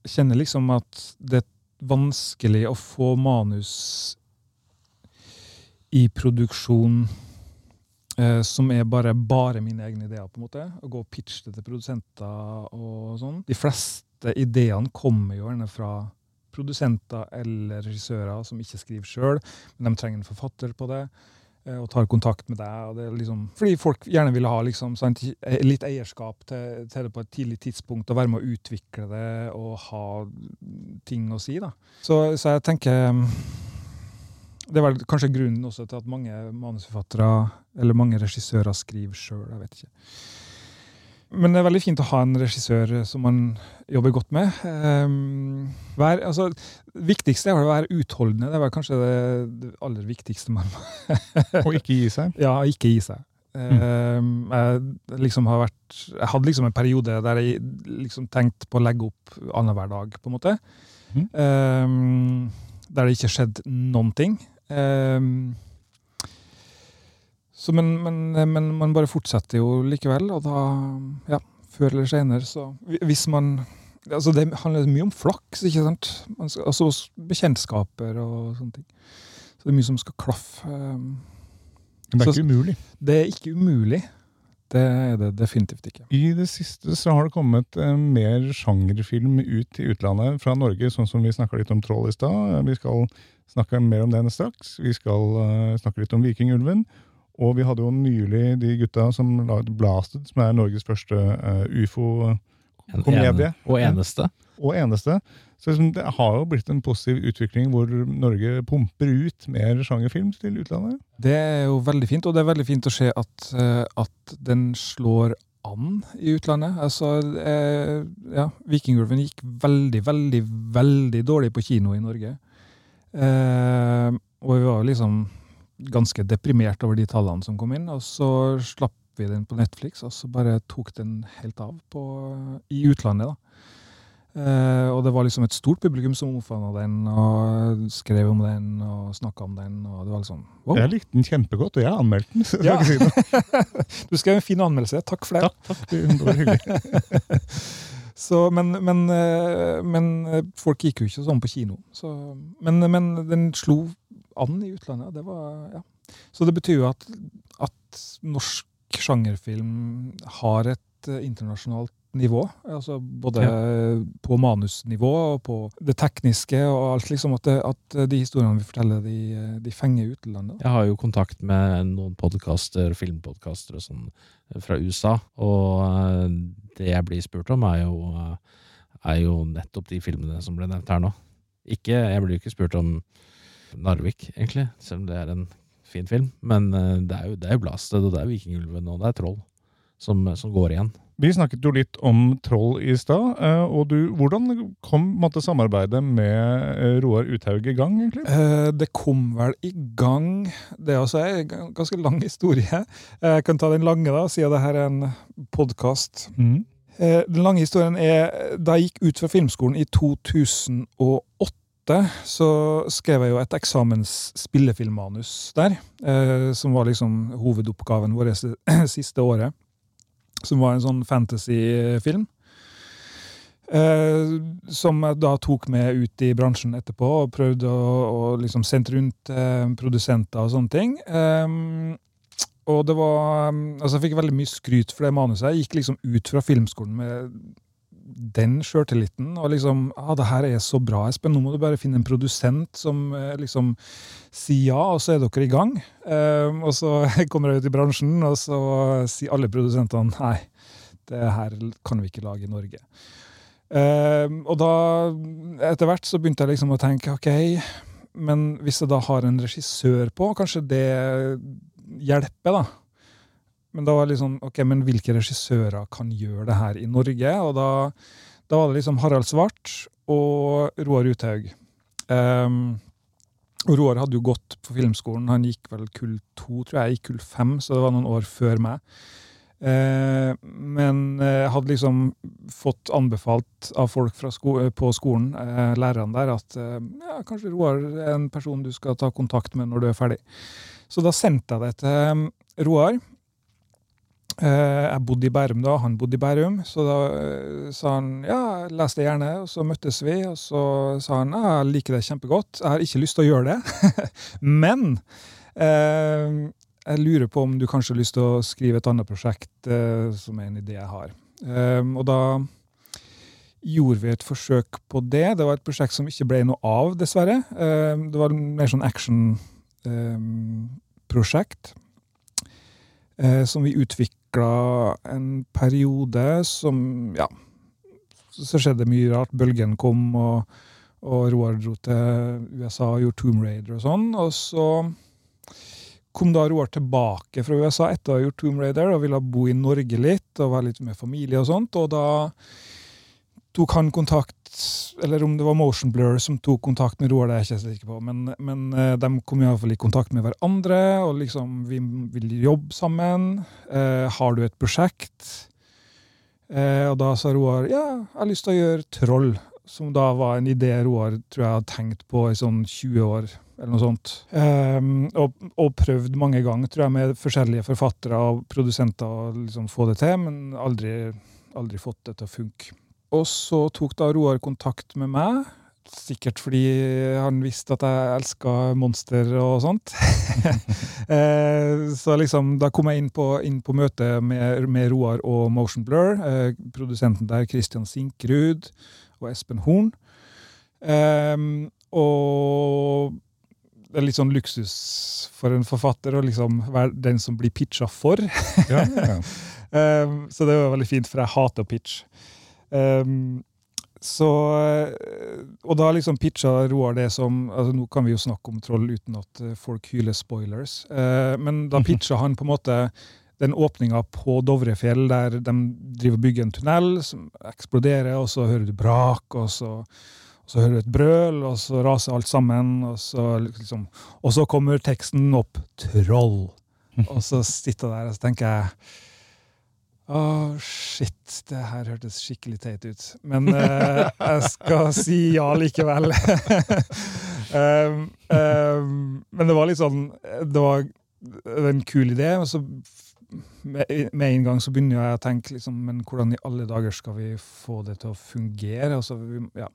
Speaker 3: kjenner liksom at det er vanskelig å få manus i produksjon Eh, som er bare, bare mine egne ideer. på en måte, Å gå og pitche det til produsenter og sånn. De fleste ideene kommer jo gjerne fra produsenter eller regissører som ikke skriver sjøl, men de trenger en forfatter på det. Eh, og tar kontakt med deg. liksom, Fordi folk gjerne vil ha liksom, sant, litt eierskap til, til, det på et tidlig tidspunkt. Og være med å utvikle det og ha ting å si. da. Så, så jeg tenker det er vel kanskje grunnen også til at mange manusforfattere eller mange regissører skriver sjøl. Jeg vet ikke. Men det er veldig fint å ha en regissør som man jobber godt med. Um, vær, altså, det viktigste er å være utholdende. Det er kanskje det, det aller viktigste. man *laughs*
Speaker 2: Og ikke gi seg?
Speaker 3: Ja, ikke gi seg. Mm. Um, jeg, liksom har vært, jeg hadde liksom en periode der jeg liksom tenkte på å legge opp annenhver dag, på en måte. Mm. Um, der det ikke skjedde noen ting. Um, Så, men, men, men man bare fortsetter jo likevel, og da, ja, før eller senere, så Hvis man Altså, det handler mye om flaks, ikke sant? Altså bekjentskaper og sånne ting. Så det er mye som skal klaffe. Um,
Speaker 2: Men det er
Speaker 3: Så-
Speaker 2: ikke umulig.
Speaker 3: Det er ikke umulig. Det er det definitivt ikke.
Speaker 2: I det siste så har det kommet eh, mer sjangerfilm ut i utlandet fra Norge, sånn som vi snakka litt om Troll i stad. Vi skal snakke mer om den straks. Vi skal eh, snakke litt om Vikingulven. Og vi hadde jo nylig de gutta som la ut Blasted, som er Norges første eh, ufo-komedie.
Speaker 4: En, Og eneste.
Speaker 2: Og eneste. Så liksom, det har jo blitt en positiv utvikling hvor Norge pumper ut mer sjangerfilm til utlandet.
Speaker 3: Det er jo veldig fint, og det er veldig fint å se at, eh, at den slår an i utlandet. Altså, eh, ja, Vikingulven gikk veldig, veldig, veldig dårlig på kino i Norge. Eh, og vi var liksom ganske deprimert over de tallene som kom inn, og så slapp vi den på Netflix, og så bare tok den helt av på, i utlandet. da. Eh, og det var liksom et stort publikum som omfavna den, og skrev om den og snakka om den. og det var liksom, wow.
Speaker 2: Jeg likte den kjempegodt, og jeg har anmeldt den. *laughs*
Speaker 3: Ja.
Speaker 2: si. *laughs*
Speaker 3: Du skrev en fin anmeldelse. Takk for det.
Speaker 2: Takk, takk. Det var hyggelig. *laughs*
Speaker 3: Så, men, men, eh, men eh, folk gikk jo ikke sånn på kino. Så, men, men den slo an i utlandet. Det var, ja. Så det betyr jo at, at norsk sjangerfilm har et internasjonalt nivå. Altså både på manusnivå og på det tekniske og alt. liksom At, det, at de historiene vi forteller, de, de fenger utlandet.
Speaker 4: Jeg har jo kontakt med noen podkaster, filmpodkaster og sånn fra USA, og eh, det jeg blir spurt om, er jo, eh, er jo nettopp de filmene som ble nevnt her nå. Ikke, jeg blir jo ikke spurt om Narvik, egentlig, selv om det er en fin film, men eh, det er jo, det er jo Blasted, og det er Vikingulven, og det er Troll som, som går igjen.
Speaker 2: Vi snakket jo litt om Troll i stad. eh, og du, Hvordan kom måtte, samarbeidet med eh, Roar Uthaug i gang? egentlig?
Speaker 3: Eh, Det kom vel i gang Det er også en ganske lang historie. Eh, Jeg kan ta den lange, da, siden det her er en podkast.
Speaker 2: Mm.
Speaker 3: Den lange historien er Da jeg gikk ut fra filmskolen i 2008, så skrev jeg jo et eksamens spillefilmmanus der. eh, Som var liksom hovedoppgaven vår det *clears throat* siste året. Som var en sånn fantasyfilm. Eh, som jeg da tok med ut i bransjen etterpå og prøvde å, å liksom sende rundt eh, produsenter og sånne ting. Eh, og det var Altså, jeg fikk veldig mye skryt for det manuset. Jeg gikk liksom ut fra filmskolen med den sjøltilliten. Og liksom ah, 'Det her er så bra, Espen. Nå må du bare finne en produsent som eh, liksom sier ja, og så er dere i gang.' Eh, og så *laughs* kommer jeg ut i bransjen, og så sier alle produsentene 'Nei, det her kan vi ikke lage i Norge'. Eh, og da, etter hvert, så begynte jeg liksom å tenke ok, men hvis jeg da har en regissør på, kanskje det hjelper, da. Men da var det liksom, ok, men hvilke regissører kan gjøre det her i Norge? Og da, da var det liksom Harald Svart og Roar Uthaug. Um, og Roar hadde jo gått på filmskolen. Han gikk vel kull to, tror jeg, i kull fem, så det var noen år før meg. Eh, men jeg hadde liksom fått anbefalt av folk sko på skolen, eh, lærerne der, at eh, ja, kanskje Roar er en person du skal ta kontakt med når du er ferdig. Så da sendte jeg det til eh, Roar. Eh, jeg bodde i Bærum da, han bodde i Bærum, så da eh, sa han ja, les det gjerne. Og så møttes vi, og så sa han ja, jeg liker det kjempegodt, jeg har ikke lyst til å gjøre det, *laughs* men eh, jeg lurer på om du kanskje har lyst til å skrive et annet prosjekt, eh, som er en idé jeg har. Eh, og da gjorde vi et forsøk på det. Det var et prosjekt som ikke ble noe av, dessverre. Eh, det var mer sånn action-prosjekt. eh, som vi utvikla en periode som Ja, så skjedde mye rart. Bølgen kom, og, og Roar dro til USA og gjorde Tomb Raider og sånn. Og så kom da Roar tilbake fra USA etter å ha gjort Tomb Raider og ville bo i Norge litt og være litt med familie og sånt. Og da tok han kontakt, eller om det var Motion Blur som tok kontakt med Roar, det er jeg ikke så sikker på, men, men eh, de kom iallfall i kontakt med hverandre, og liksom vi vil jobbe sammen. Eh, har du et prosjekt? Eh, og da sa Roar ja, jeg har lyst til å gjøre Troll, som da var en idé Roar tror jeg hadde tenkt på i sånn 20 år eller noe sånt. Ehm, og, og prøvd mange ganger, tror jeg, med forskjellige forfattere og produsenter å liksom få det til, men aldri, aldri fått det til å funke. Og så tok da Roar kontakt med meg, sikkert fordi han visste at jeg elska monster og sånt. *laughs* Eh, så liksom, da kom jeg inn på, inn på møte med, med Roar og Motion Blur. Eh, produsenten der, Christian Sinkrud og Espen Horn. Um, og det er litt sånn luksus for en forfatter å liksom være den som blir pitcha for.
Speaker 2: Ja, ja.
Speaker 3: um, *laughs* så det var veldig fint, for jeg hater å pitche. Ehm, så Og da liksom pitcha Roar det som altså Nå kan vi jo snakke om troll uten at eh, folk hyler spoilers, uh, men da pitcha han på en måte den åpninga på Dovrefjell der de driver og bygger en tunnel som eksploderer, og så hører du brak, og så, og så hører du et brøl, og så raser alt sammen, og så liksom Og så kommer teksten opp 'troll'. Og så sitter jeg der og så tenker jeg Å, shit, det her hørtes skikkelig teit ut. Men uh, jeg skal si ja likevel. um, *laughs* um, men det var litt sånn Det var en kul idé. og så med, en gang så begynner jeg å tenke liksom, men hvordan i alle dager skal vi få det til å fungere? Altså, vi, ja.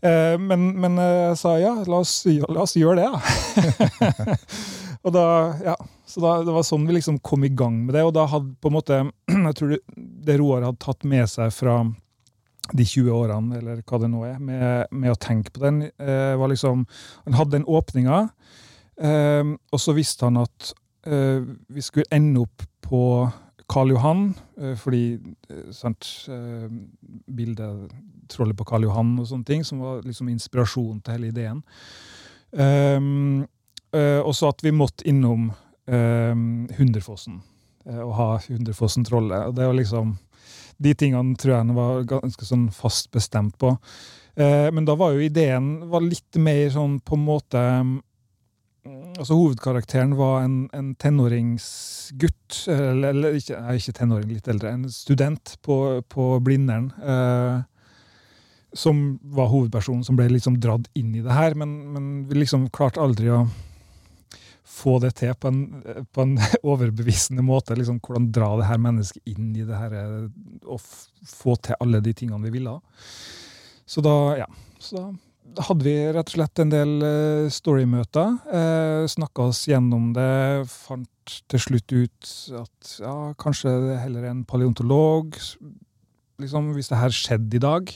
Speaker 3: uh, men, men jeg sa ja, la oss, la oss gjøre det, da. *laughs* og da, ja, så da, Det var sånn vi liksom kom i gang med det. Og da hadde på en måte *clears throat* Jeg tror det, Roar hadde tatt med seg fra de 20 årene, eller hva det nå er, med, med å tenke på den, eh, var liksom Han hadde den åpninga, eh, og så visste han at eh, vi skulle ende opp på Karl Johan, eh, fordi eh, sant, eh, bildet Trollet på Karl Johan og sånne ting, som var liksom inspirasjon til hele ideen. Um, eh, og så at vi måtte innom uh, Hunderfossen uh, og ha Hunderfossen-trollet. Og det var liksom De tingene tror jeg han var ganske sånn fast bestemt på. Eh, men da var jo ideen var litt mer sånn på en måte um, Altså Hovedkarakteren var en, en tenåringsgutt, eller, eller ikke, nei, ikke tenåring, litt eldre, en student på, på Blindern. Uh, som var hovedpersonen som ble liksom dratt inn i det her, men, men vi liksom klarte aldri å få det til på en, på en *laughs* overbevisende måte. liksom Hvordan dra det her mennesket inn i det her eh, og få til alle de tingene vi ville. Så da, ja. Så da hadde vi rett og slett en del eh, storymøter. Eh, Snakka oss gjennom det. Fant til slutt ut at ja, kanskje det heller er en paleontolog. Liksom, hvis det her skjedde i dag,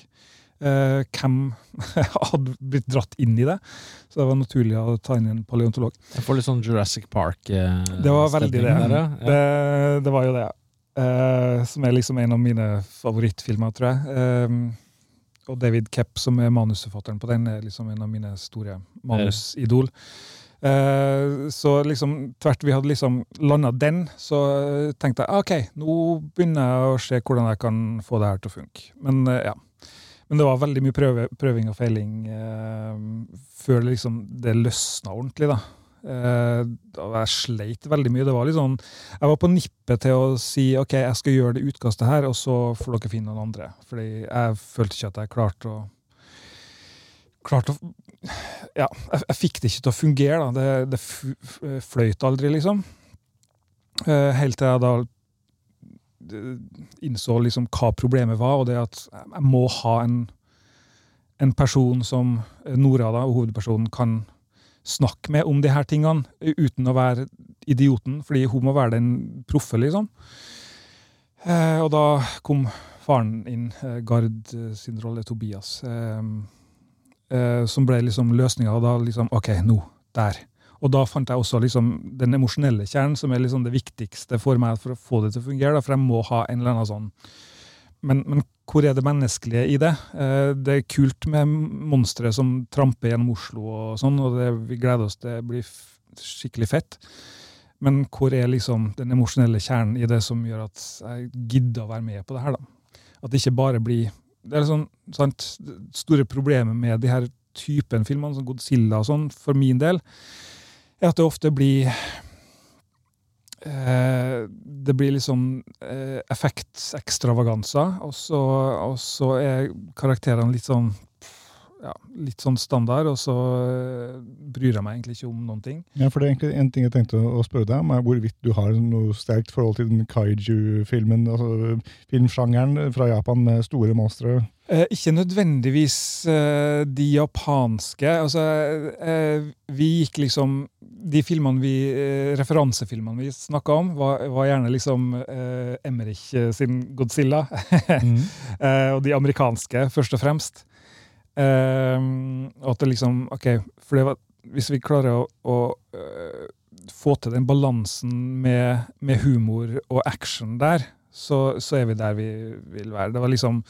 Speaker 3: eh, hvem *laughs* hadde blitt dratt inn i det? Så det var naturlig å ta inn en paleontolog.
Speaker 4: Jeg får litt sånn Jurassic Park eh,
Speaker 3: Det var veldig det.
Speaker 4: Der, ja.
Speaker 3: Det, det var jo det. Eh, som er liksom en av mine favorittfilmer, tror jeg. Eh, og David Kepp, som er manusforfatteren på den, er liksom en av mine store manusidol. Uh, så liksom tvert vi hadde liksom landa den, så tenkte jeg ok, nå begynner jeg å se hvordan jeg kan få det her til å funke. Men uh, ja. Men det var veldig mye prøve, prøving og feiling eh, før det liksom det løsna ordentlig. da. Eh, jeg sleit veldig mye. Det var litt sånn, Jeg var på nippet til å si ok, jeg skal gjøre det utkastet her, og så får dere finne noen andre. Fordi jeg følte ikke at jeg klarte å klarte å Ja, jeg, jeg fikk det ikke til å fungere. da. Det, det fløyt aldri, liksom. Eh, helt til jeg da innså liksom hva problemet var, og det at jeg må ha en, en person som eh, Nora, da, hovedpersonen, kan snakke med om de her tingene, eh, uten å være idioten, fordi hun må være den proffe, liksom. Eh, og da kom faren inn, eh, Gard eh, sin rolle, Tobias, eh, eh, som ble liksom løsninga, da liksom OK, nå, der. Og da fant jeg også liksom den emosjonelle kjernen, som er liksom det viktigste for meg for å få det til å fungere. Da, for jeg må ha en eller annen sånn men, men hvor er det menneskelige i det? Eh, det er kult med monstre som tramper gjennom Oslo, og sånn, og det, vi gleder oss. Det blir skikkelig fett. Men hvor er liksom den emosjonelle kjernen i det som gjør at jeg gidder å være med på det her? da? At det ikke bare blir Det er sånn, sant, store problemet med de her typen filmene, som Godzilla og sånn, for min del, er at det ofte blir eh, Det blir liksom eh, effektekstravaganser, og og så er karakterene litt sånn ja, litt sånn standard, og så eh, bryr jeg meg egentlig ikke om noen ting.
Speaker 2: Ja, for det er egentlig En ting jeg tenkte å spørre deg om, er hvorvidt du har noe sterkt forhold til den kaiju-filmen, altså filmsjangeren fra Japan med store monstre.
Speaker 3: Eh, ikke nødvendigvis eh, de japanske. Altså, eh, vi gikk liksom De filmene vi, referansefilmene vi snakka om, var, var gjerne liksom Emmerich sin Godzilla.
Speaker 2: Mm. *laughs*
Speaker 3: Eh, og de amerikanske, først og fremst. Og at det liksom Ok, for det var, hvis vi klarer å, å få til den balansen med, med humor og action der, så, så er vi der vi vil være. Det var liksom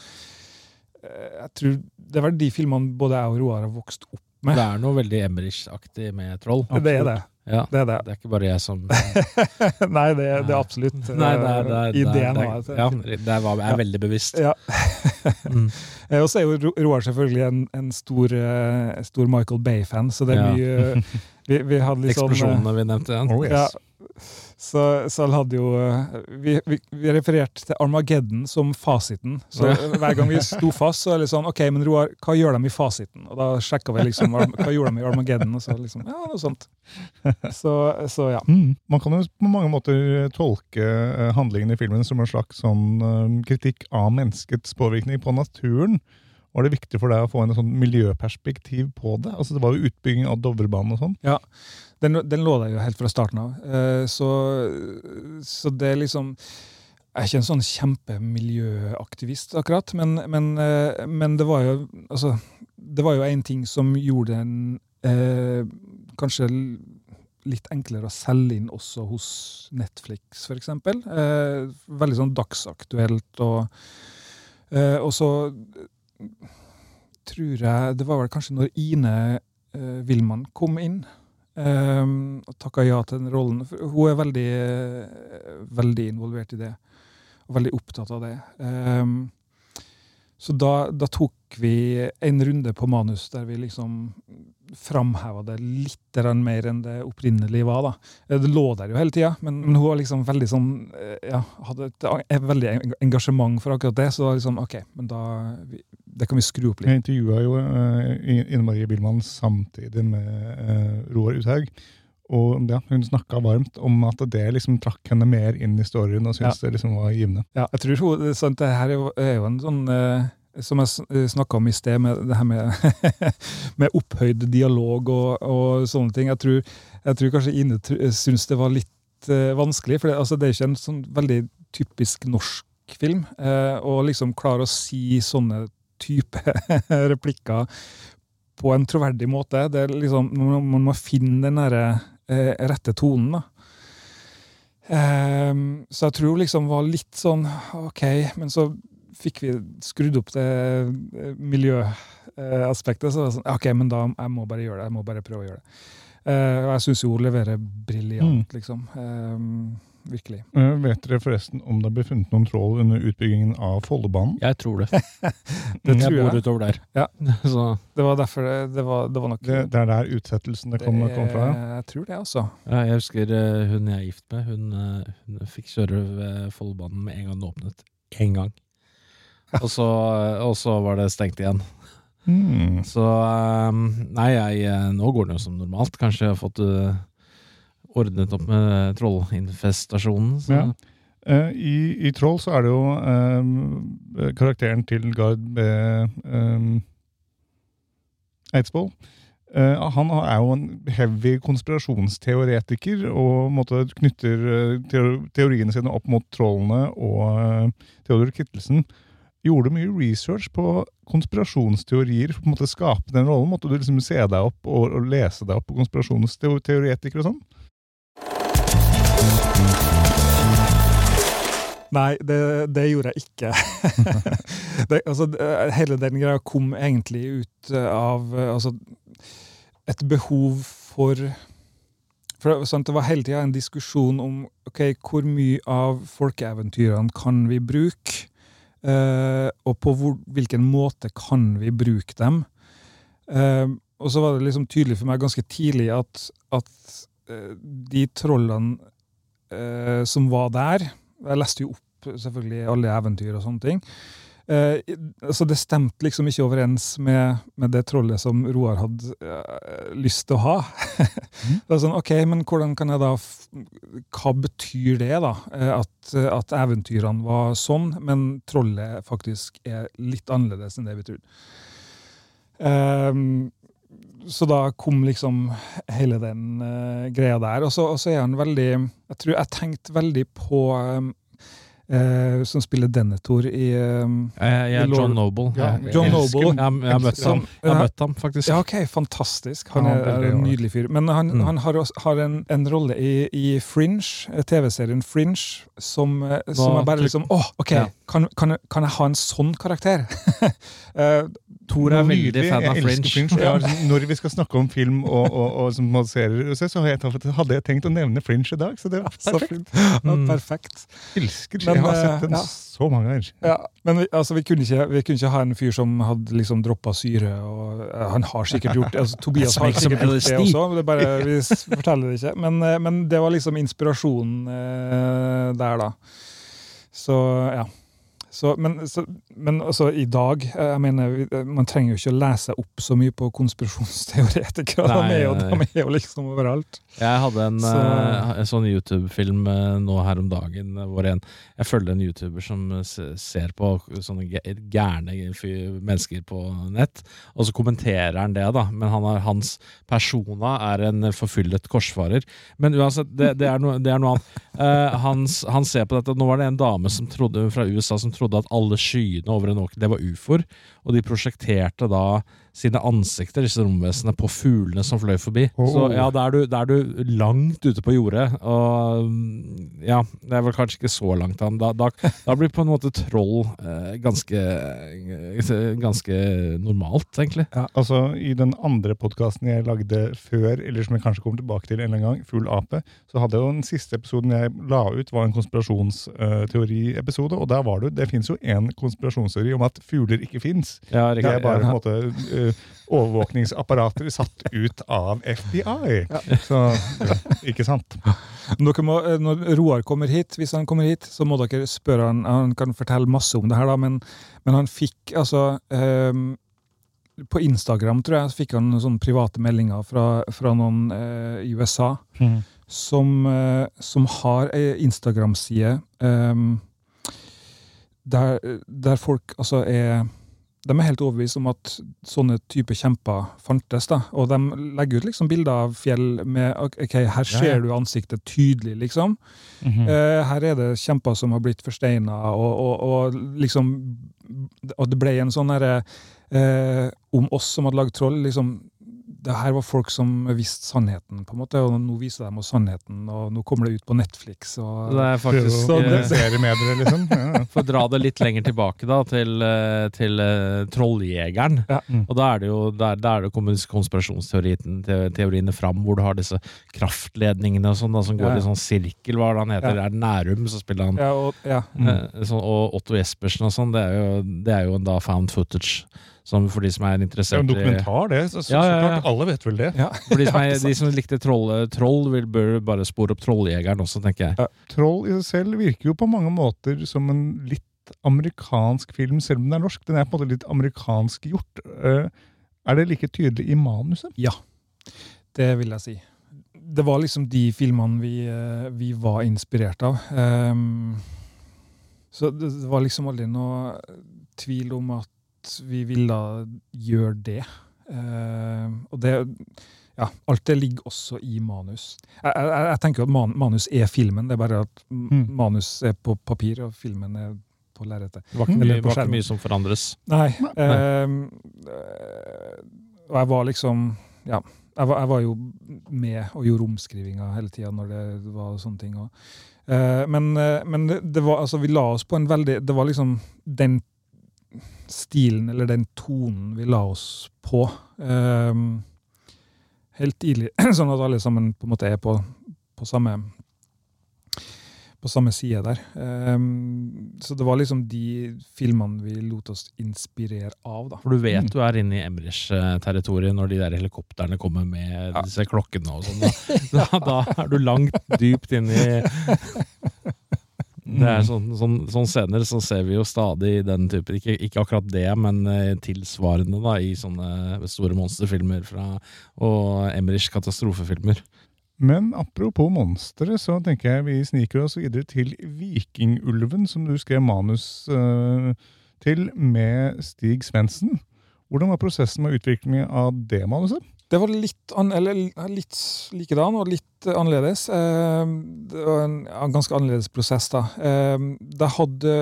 Speaker 3: Jeg tror det var de filmene både jeg og Roar har vokst opp med.
Speaker 4: Det er noe veldig Emmerich-aktig med troll.
Speaker 3: Det er det.
Speaker 4: Ja,
Speaker 3: Det er det.
Speaker 4: det er ikke bare jeg som *laughs*
Speaker 3: Nei, det, er- det er absolutt
Speaker 4: Nei, det er, det er, det er,
Speaker 3: ideen.
Speaker 4: det er, ja, det var, er veldig bevisst.
Speaker 3: Ja. *laughs*
Speaker 4: Mm. *laughs*
Speaker 3: Eh, Og så er jo Roar selvfølgelig en, en stor, eh, stor Michael Bay-fan, så det er
Speaker 4: Ja.
Speaker 3: mye eh, vi, vi hadde litt sånn eh,
Speaker 4: Eksplosjonene vi nevnte igjen.
Speaker 2: Oh, yes.
Speaker 3: Ja. Så, så hadde jo eh, Vi, vi, vi refererte til Armageddon som fasiten. Så hver gang vi sto fast, så er det sånn OK, men Roar, hva gjør de i fasiten? Og da sjekka vi liksom hva gjorde de i Armageddon, og så liksom Ja, noe sånt. Så, så ja.
Speaker 2: Mm. Man kan jo på mange måter tolke eh, handlingen i filmen som en slags sånn eh, kritikk av menneskets påvirkning på naturen. Var det viktig for deg å få en sånn miljøperspektiv på det? Altså Det var jo utbygging av Dovrebanen og sånn.
Speaker 3: Den, den lå der jo helt fra starten av. Eh, Så, så det er liksom Jeg er ikke en sånn kjempemiljøaktivist, akkurat, men, men, eh, men det var jo altså, Det var jo en ting som gjorde den eh, kanskje litt enklere å selge inn også hos Netflix, f.eks. Eh, veldig sånn dagsaktuelt og eh, Og så tror jeg Det var vel kanskje når Ine eh, Wilman kom inn um, og takka ja til den rollen. For hun er veldig, eh, veldig involvert i det, og veldig opptatt av det. Um, så da, da tok vi en runde på manus der vi liksom framheva det litt mer enn det opprinnelig var. da. Eh, Det lå der jo hele tida, men, men hun var liksom veldig sånn, eh, ja, hadde et, et veldig engasjement for akkurat det. Så da liksom, ok, men da, vi, det kan vi skru opp litt.
Speaker 2: Jeg intervjua jo uh, Ine Marie Billmann samtidig med uh, Roar Uthaug. Og ja, hun snakka varmt om at det liksom trakk henne mer inn i storyen og syntes det liksom var givende.
Speaker 3: Ja, jeg tror hun, sant, det her er jo, er jo en sånn uh, Som jeg snakka om i sted, med det her med, *laughs* med opphøyd dialog og, og sånne ting. Jeg tror, jeg tror kanskje Ine syns det var litt uh, vanskelig, for det, altså, det er ikke en sånn veldig typisk norsk film. Uh, å liksom klare å si sånne type *laughs* replikker på en troverdig måte. Det liksom, man, må finne den der, eh, rette tonen. da. Ehm, så jeg tror liksom var litt sånn OK, men så fikk vi skrudd opp det eh, miljøaspektet. Så var sånn, OK, men da jeg må bare gjøre det. Jeg må bare prøve å gjøre det. Eh, og jeg syns jo hun leverer briljant, liksom. Virkelig.
Speaker 2: Eh, vet dere forresten om det ble funnet noen troll under utbyggingen av Follobanen?
Speaker 4: Jeg tror det. *laughs*
Speaker 3: Det tror jeg bor
Speaker 4: utover der.
Speaker 3: Ja. *laughs*
Speaker 4: Så
Speaker 3: Det var derfor det, det, var, det var nok
Speaker 2: Det, det er der utsettelsen det kom, kom fra? ja.
Speaker 3: Jeg tror det, altså.
Speaker 4: ja, jeg husker eh, hun jeg er gift med, hun, eh, hun fikk kjøre ved Follobanen med en gang den åpnet. Én gang. Og så, og så var det stengt igjen.
Speaker 2: Mm.
Speaker 4: Så Nei, jeg, nå går det jo som normalt. Kanskje jeg har fått ordnet opp med trollinfestasjonen.
Speaker 2: Ja. Eh, i, I Troll så er det jo eh, karakteren til Gard B. eh, Eidsvoll. Eh, han er jo en heavy konspirasjonsteoretiker og måtte, knytter eh, teoriene sine opp mot trollene og eh, Theodor Kittelsen. Gjorde mye research på konspirasjonsteorier for å skape den rollen. Måtte du liksom se deg opp og, og lese deg opp på konspirasjonsteoretikere og sånn?
Speaker 3: Nei, det, det gjorde jeg ikke. *laughs* det, altså, hele den greia kom egentlig ut av altså, et behov for for sant, Det var hele tida en diskusjon om ok, hvor mye av folkeeventyrene kan vi bruke, eh, og på hvor, hvilken måte kan vi bruke dem. Eh, og så var det liksom tydelig for meg ganske tidlig at, at eh, de trollene eh, som var der Jeg leste jo opp selvfølgelig alle eventyr og sånne ting. eh, så Det stemte liksom ikke overens med, med det trollet som Roar hadde eh, lyst til å ha. *laughs* det er sånn, ok, men hvordan kan jeg da Hva betyr det, da? Eh, at, at eventyrene var sånn, men trollet faktisk er litt annerledes enn det vi trodde. Ehm, så da kom liksom hele den uh, greia der. Og så, og så er han veldig Jeg tror jeg tenkte veldig på um, uh, Som spiller Denethor i um,
Speaker 4: Jeg, jeg er
Speaker 3: Lord-
Speaker 4: John Noble.
Speaker 3: Ja, John Noble.
Speaker 4: Jeg, jeg har møtt ham. Jeg har møtt ham, faktisk.
Speaker 3: Ja, ok, fantastisk. Han er, er en nydelig fyr. Men han,
Speaker 4: Mm.
Speaker 3: han har, også, har en, en rolle i, i Fringe, TV-serien Fringe, som, som
Speaker 4: Nå
Speaker 3: er bare liksom Å, ok,
Speaker 4: Ja.
Speaker 3: kan, kan, kan jeg ha en sånn karakter? *laughs* Eh,
Speaker 4: Tor er veldig
Speaker 2: Nydelig,
Speaker 4: fan av
Speaker 2: Fringe.
Speaker 4: Fringe.
Speaker 2: Ja, jeg Når vi skal snakke om film og, og, og som man serier, så så har jeg, tatt- hadde jeg tenkt å nevne Fringe i dag. Så det var
Speaker 3: så
Speaker 2: perfekt.
Speaker 3: fint. Ja,
Speaker 4: Mm.
Speaker 3: perfekt.
Speaker 2: Elsker
Speaker 3: Men,
Speaker 2: Jeg har
Speaker 3: eh,
Speaker 2: sett den
Speaker 3: ja.
Speaker 2: så mange ganger.
Speaker 3: Ja, men vi, altså, vi, kunne ikke, vi kunne ikke ha en fyr som hadde liksom droppa syre. og eh, Han har sikkert gjort det. Altså, Tobias har sikkert gjort det også. Det bare, vi forteller det ikke. Men, eh, men det var liksom inspirasjonen eh, der, da. Så ja. Så, men, så, men altså, i dag eh, jeg mener, eh, Man trenger jo ikke å lese opp så mye på konspirasjonsteoretikere. De er, jo, de er jo liksom overalt.
Speaker 4: Jeg hadde en,
Speaker 3: Så-
Speaker 4: eh, en sånn YouTube-film nå her om dagen hvor en, jeg følger en YouTuber som ser på sånne gæ- gærne mennesker på nett, og så kommenterer han det, da. Men han er, hans persona er en forfyllet korsfarer. Men uansett, det, det, er, noe, det er noe annet. Uh, hans, han ser på dette, Nå var det en dame som trodde, fra USA som trodde at alle skyene over en åker det var ufoer, og de prosjekterte da sine ansikter, disse romvesenene, på fuglene som fløy forbi.
Speaker 2: Oh.
Speaker 4: Så ja, da er, du, er du langt ute på jordet. Og mm, ja, det er vel kanskje ikke så langt an. Da, da, da blir på en måte troll eh, ganske, eh, ganske normalt, egentlig.
Speaker 2: Altså, I den andre podkasten jeg lagde før, eller som jeg kanskje kommer tilbake til en eller annen gang, Fugl ape, så hadde jeg jo den siste episoden jeg la ut, var en konspirasjonsteoriepisode. Og der var det, det fins jo en konspirasjonsteori om at fugler ikke fins.
Speaker 4: Ja,
Speaker 2: Det er bare på en måte eh, overvåkningsapparater satt ut av FBI. Så ikke sant?
Speaker 3: Dere må, eh, når Roar kommer hit, hvis han kommer hit, så må dere spørre han. Han kan fortelle masse om det her, da, men, men han fikk altså um, På Instagram tror jeg så fikk han sånne private meldinger fra, fra noen eh, i USA som, eh, som har ei Instagram-side ehm, der, der folk altså er de er helt overbevist om at sånne type kjemper fantes. da, Og de legger ut liksom bilder av fjell med ok, her ser
Speaker 2: Ja, ja.
Speaker 3: du ansiktet tydelig, liksom.
Speaker 2: Mm
Speaker 3: -hmm. uh, her er det kjemper som har blitt forsteina, og, og, og liksom Og det ble en sånn derre uh, Om oss som hadde lagd troll, liksom det her var folk som visste sannheten, på en måte, og nå viser de oss sannheten, og nå kommer det ut på Netflix. og...
Speaker 4: Det er faktisk
Speaker 2: sånn
Speaker 4: eh,
Speaker 2: med dere, liksom. *laughs* Ja.
Speaker 4: For å dra det litt lenger tilbake da, til, eh, til uh, Trolljegeren.
Speaker 3: Ja.
Speaker 2: Mm.
Speaker 4: Og da er det jo der, der er det konspirasjonsteoriene fram, hvor du har disse kraftledningene og sånn, da, som går
Speaker 3: Ja,
Speaker 4: i sånn sirkel. Hva er det han heter?
Speaker 3: Ja.
Speaker 4: Er det Nærum, så spiller han
Speaker 3: Ja, og, ja.
Speaker 2: Mm.
Speaker 4: sånn, Og Otto Jespersen og sånn, det er jo, det er jo en da found footage. Som for de som er
Speaker 2: Det er
Speaker 4: interessert
Speaker 2: jo en dokumentar, det. Så, så,
Speaker 4: Ja, ja, ja.
Speaker 2: så klart, alle vet vel det.
Speaker 3: ja.
Speaker 4: For de som, er, *laughs* de som likte troll, troll vil bør bare spore opp Trolljegeren også, tenker jeg.
Speaker 2: Troll i seg selv virker jo på mange måter som en litt amerikansk film, selv om den er norsk. Den er på en måte litt amerikansk gjort. Eh, er det like tydelig i manuset?
Speaker 3: Ja, det vil jeg si. Det var liksom de filmene vi, eh, vi var inspirert av. Um, så det, det var liksom aldri noe tvil om at vi ville gjøre det. Uh, og det ja, alt det ligger også i manus. Jeg, jeg, jeg tenker jo at man, manus er filmen, det er bare at
Speaker 2: Mm.
Speaker 3: manus er på papir, og filmen er på lerretet.
Speaker 4: Det var ikke, mye, som forandres.
Speaker 3: Nei. ehm, eh, og jeg var liksom Ja. Jeg var, jeg var jo med og gjorde omskrivinga hele tida når det var sånne ting. òg. eh, men eh, men det, det var, altså, vi la oss på en veldig Det var liksom den stilen, eller den tonen vi la oss på. Um, helt tidlig, *clears throat* sånn at alle sammen på en måte er på, på samme på samme side der. Um, så det var liksom de filmene vi lot oss inspirere av, da.
Speaker 4: For du vet du er inne i Emrich-territoriet når de der helikoptrene kommer med
Speaker 3: Ja.
Speaker 4: disse klokkene og sånn. Da, *laughs* da, da er du langt dypt inn i Det er sånn, sånn, sånn scener så ser vi jo stadig den typen Ikke, ikke akkurat det, men eh, tilsvarende da i sånne store monsterfilmer fra, og Emmerich katastrofefilmer.
Speaker 2: Men apropos monstre, så tenker jeg vi sniker oss videre til Vikingulven, som du skrev manus eh, til med Stig Svendsen. Hvordan var prosessen med utviklingen av det manuset?
Speaker 3: Det var litt, an, eller, litt likedan og litt annerledes. Eh, det var en, en ganske annerledes prosess, da. Eh, det hadde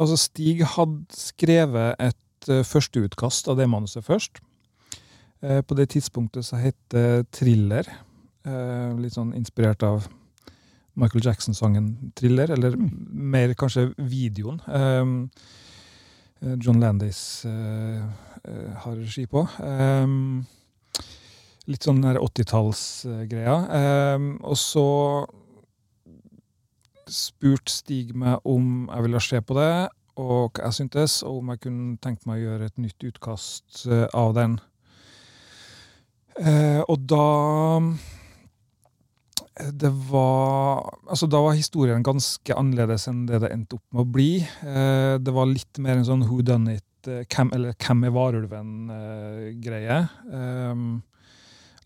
Speaker 3: Altså, Stig hadde skrevet et uh, førsteutkast av det manuset først. Eh, på det tidspunktet så het det Thriller. Eh, litt sånn inspirert av Michael Jackson-sangen 'Thriller', eller mer kanskje videoen. Eh, John Landis eh, eh, har regi på. Um, litt sånn 80-tallsgreia. Um, og så spurte Stig meg om jeg ville se på det, og hva jeg syntes, og om jeg kunne tenkt meg å gjøre et nytt utkast uh, av den. Uh, og da det var Altså, da var historien ganske annerledes enn det det endte opp med å bli. Uh, det var litt mer en sånn who done it, hvem, eller hvem er varulven-greie. Um,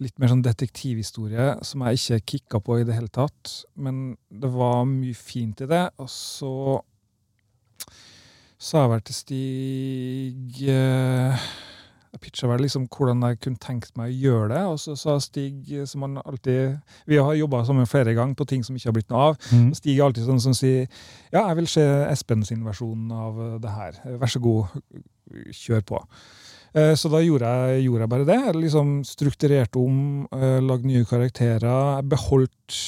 Speaker 3: litt mer sånn detektivhistorie som jeg ikke kicka på i det hele tatt. Men det var mye fint i det. Og så sa jeg vel til Stig eh, Jeg pitcha vel liksom hvordan jeg kunne tenkt meg å gjøre det. Og så sa Stig, som han alltid Vi har jobba sammen flere ganger på ting som ikke har blitt noe av.
Speaker 2: Mm.
Speaker 3: Stig er alltid sånn som sier Ja, jeg vil se Espen sin versjon av det her. Vær så god, kjør på. Eh, Så da gjorde jeg, gjorde jeg bare det. Jeg liksom strukturerte om, eh, lagde nye karakterer. Jeg beholdt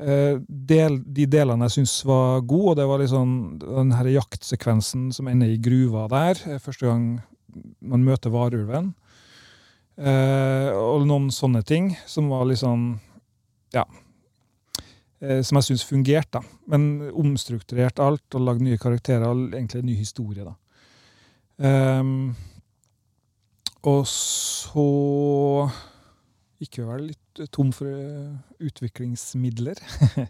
Speaker 3: eh, del, de delene jeg syntes var gode, og det var liksom den her jaktsekvensen som ender i gruva der. Første gang man møter varulven. Og noen sånne ting som var liksom Ja. Som jeg syns fungerte. Men omstrukturert alt og lagd nye karakterer og egentlig en ny historie, da. Ehm, og så gikk vi vel litt tom for eh, utviklingsmidler,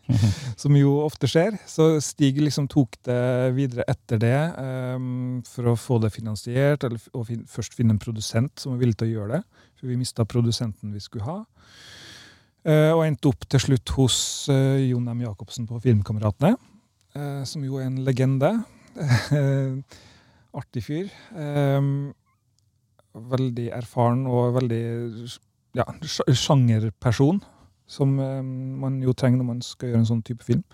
Speaker 3: *laughs* som jo ofte skjer. Så Stig liksom tok det videre etter det um, for å få det finansiert, eller og fin først finne en produsent som var villig til å gjøre det. For vi mista produsenten vi skulle ha. Uh, og endte opp til slutt hos uh, Jon M. Jacobsen på Filmkameratene, uh, som jo er en legende. *laughs* Artig fyr. Ehm, veldig erfaren og veldig ja, sjangerperson, som eh, man jo trenger når man skal gjøre en sånn type film.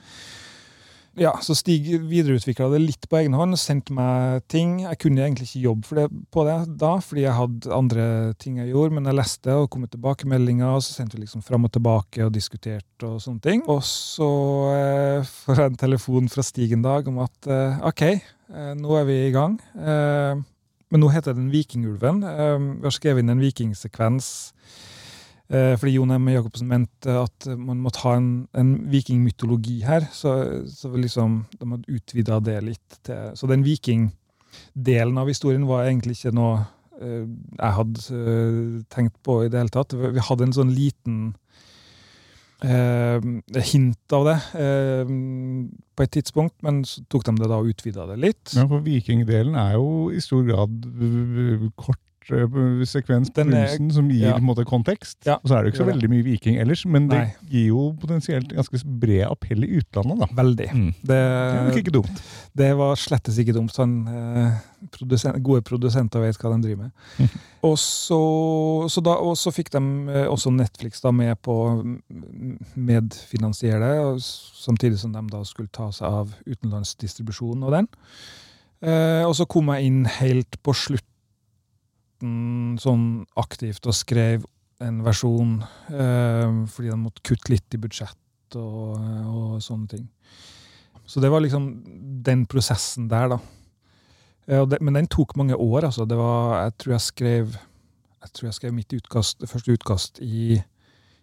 Speaker 3: Ja, Så Stig videreutvikla det litt på egen hånd, sendte meg ting. Jeg kunne egentlig ikke jobbe det, på det da, fordi jeg hadde andre ting jeg gjorde, men jeg leste og kom med tilbakemeldinger, og så sendte vi liksom fram og tilbake og diskuterte og sånne ting. Og så eh, får jeg en telefon fra Stig en dag om at eh, OK, eh, nå er vi i gang. Eh, men nå heter den Vikingulven. Eh, vi har skrevet inn en vikingsekvens. Eh, fordi Jon M. Jacobsen mente at man måtte ha en, en vikingmytologi her. Så, så liksom, de hadde utvida det litt. Til, så den vikingdelen av historien var egentlig ikke noe eh, jeg hadde eh, tenkt på i det hele tatt. Vi hadde en sånn liten eh, hint av det eh, på et tidspunkt, men så tok de det da og utvida det litt.
Speaker 2: Ja, for vikingdelen er jo i stor grad øh, kort øh, sekvens på
Speaker 3: Den er-
Speaker 2: som gir
Speaker 3: ja.
Speaker 2: måte kontekst.
Speaker 3: Ja,
Speaker 2: Og så er det jo ikke så veldig mye viking ellers, men det gir jo potensielt ganske bred appell i utlandet, da.
Speaker 3: Veldig.
Speaker 2: Mm.
Speaker 3: Det,
Speaker 2: Det er nok ikke dumt.
Speaker 3: Det var slettes ikke dumt. Sånn, eh, produsent, gode produsenter vet hva de driver med.
Speaker 2: Mm.
Speaker 3: og, så, så da, og så fikk de eh, også Netflix da med på å medfinansiere det, samtidig som de da skulle ta seg av utenlandsdistribusjonen og den. Eh, og så kom jeg inn helt på slutten sånn aktivt og skrev en versjon, eh, fordi de måtte kutte litt i budsjett og, og sånne ting. Så det var liksom den prosessen der, da. Eh, men den tok mange år, altså. Det var, jeg tror jeg skrev jeg tror jeg skrev mitt utkast, første utkast i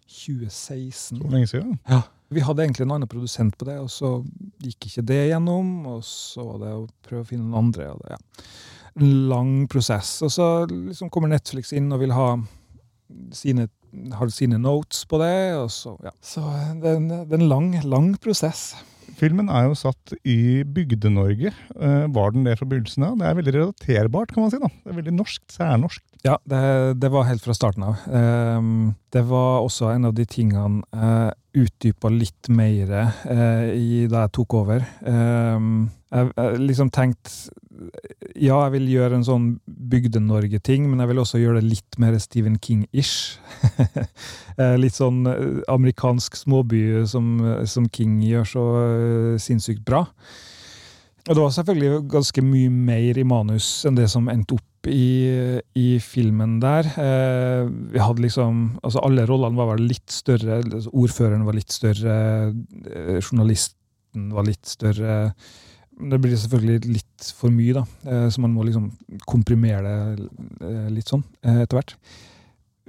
Speaker 3: 2016.
Speaker 2: Så lenge siden. Ja.
Speaker 3: Vi hadde egentlig en annen produsent på det, og så gikk ikke det gjennom. Og så var det å prøve å finne noen andre. Og det, ja. En lang prosess. Og så liksom kommer Netflix inn og vil ha sine, har sine notes på det. Og så, ja. så det, er en, det er en lang, lang prosess.
Speaker 2: Filmen er jo satt i Bygde-Norge. Eh, var den det fra begynnelsen av? Det er veldig relaterbart, kan man si. da. Det er veldig norsk, særnorsk.
Speaker 3: Ja, det, det var helt fra starten av. Ehm, det var også en av de tingene jeg utdypa litt mer eh, i, da jeg tok over. Jeg, jeg liksom tenkt Ja, jeg vil gjøre en sånn Bygde-Norge-ting, men jeg vil også gjøre det litt mer Stephen King-ish. *laughs* Eh, litt sånn eh, amerikansk småby som, som King gjør så eh, sinnssykt bra. Og det var selvfølgelig ganske mye mer i manus enn det som endte opp i, i filmen der. Eh, vi hadde liksom Altså, alle rollene var vel litt større. Altså, Ordføreren var litt større, eh, journalisten var litt større. Det blir selvfølgelig litt for mye, da, eh, så man må liksom komprimere det eh, litt sånn eh, etter hvert.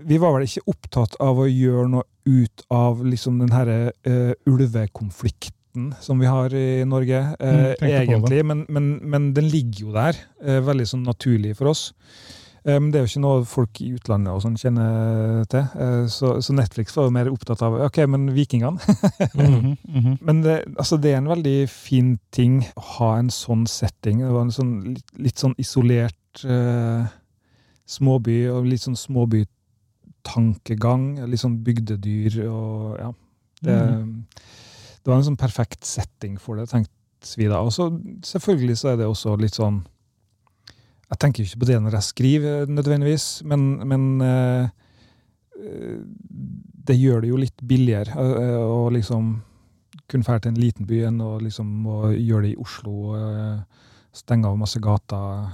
Speaker 3: Vi var vel ikke opptatt av å gjøre noe ut av liksom den herre uh, ulvekonflikten som vi har i Norge,
Speaker 2: uh,
Speaker 3: egentlig. Men, men, men den ligger jo der, uh, veldig sånn naturlig for oss. Eh, Men det er jo ikke noe folk i utlandet og sånn kjenner til. Eh, Så, så Netflix var jo mer opptatt av ok, men vikingene. *laughs*
Speaker 2: Mm -hmm.
Speaker 3: Men det, altså det er en veldig fin ting å ha en sånn setting. Det var en sånn litt, litt sånn isolert uh, småby, og litt sånn småbytankegang. Litt sånn bygdedyr og ja. Det, det var en sånn perfekt setting for det, tenkte vi da. Og så selvfølgelig så er det også litt sånn Jeg tenker jo ikke på det når jeg skriver, nødvendigvis, men, men eh, eh, det gjør det jo litt billigere eh, å liksom kunne dra til en liten by enn å liksom gjøre det i Oslo. og Stenge av masse gater.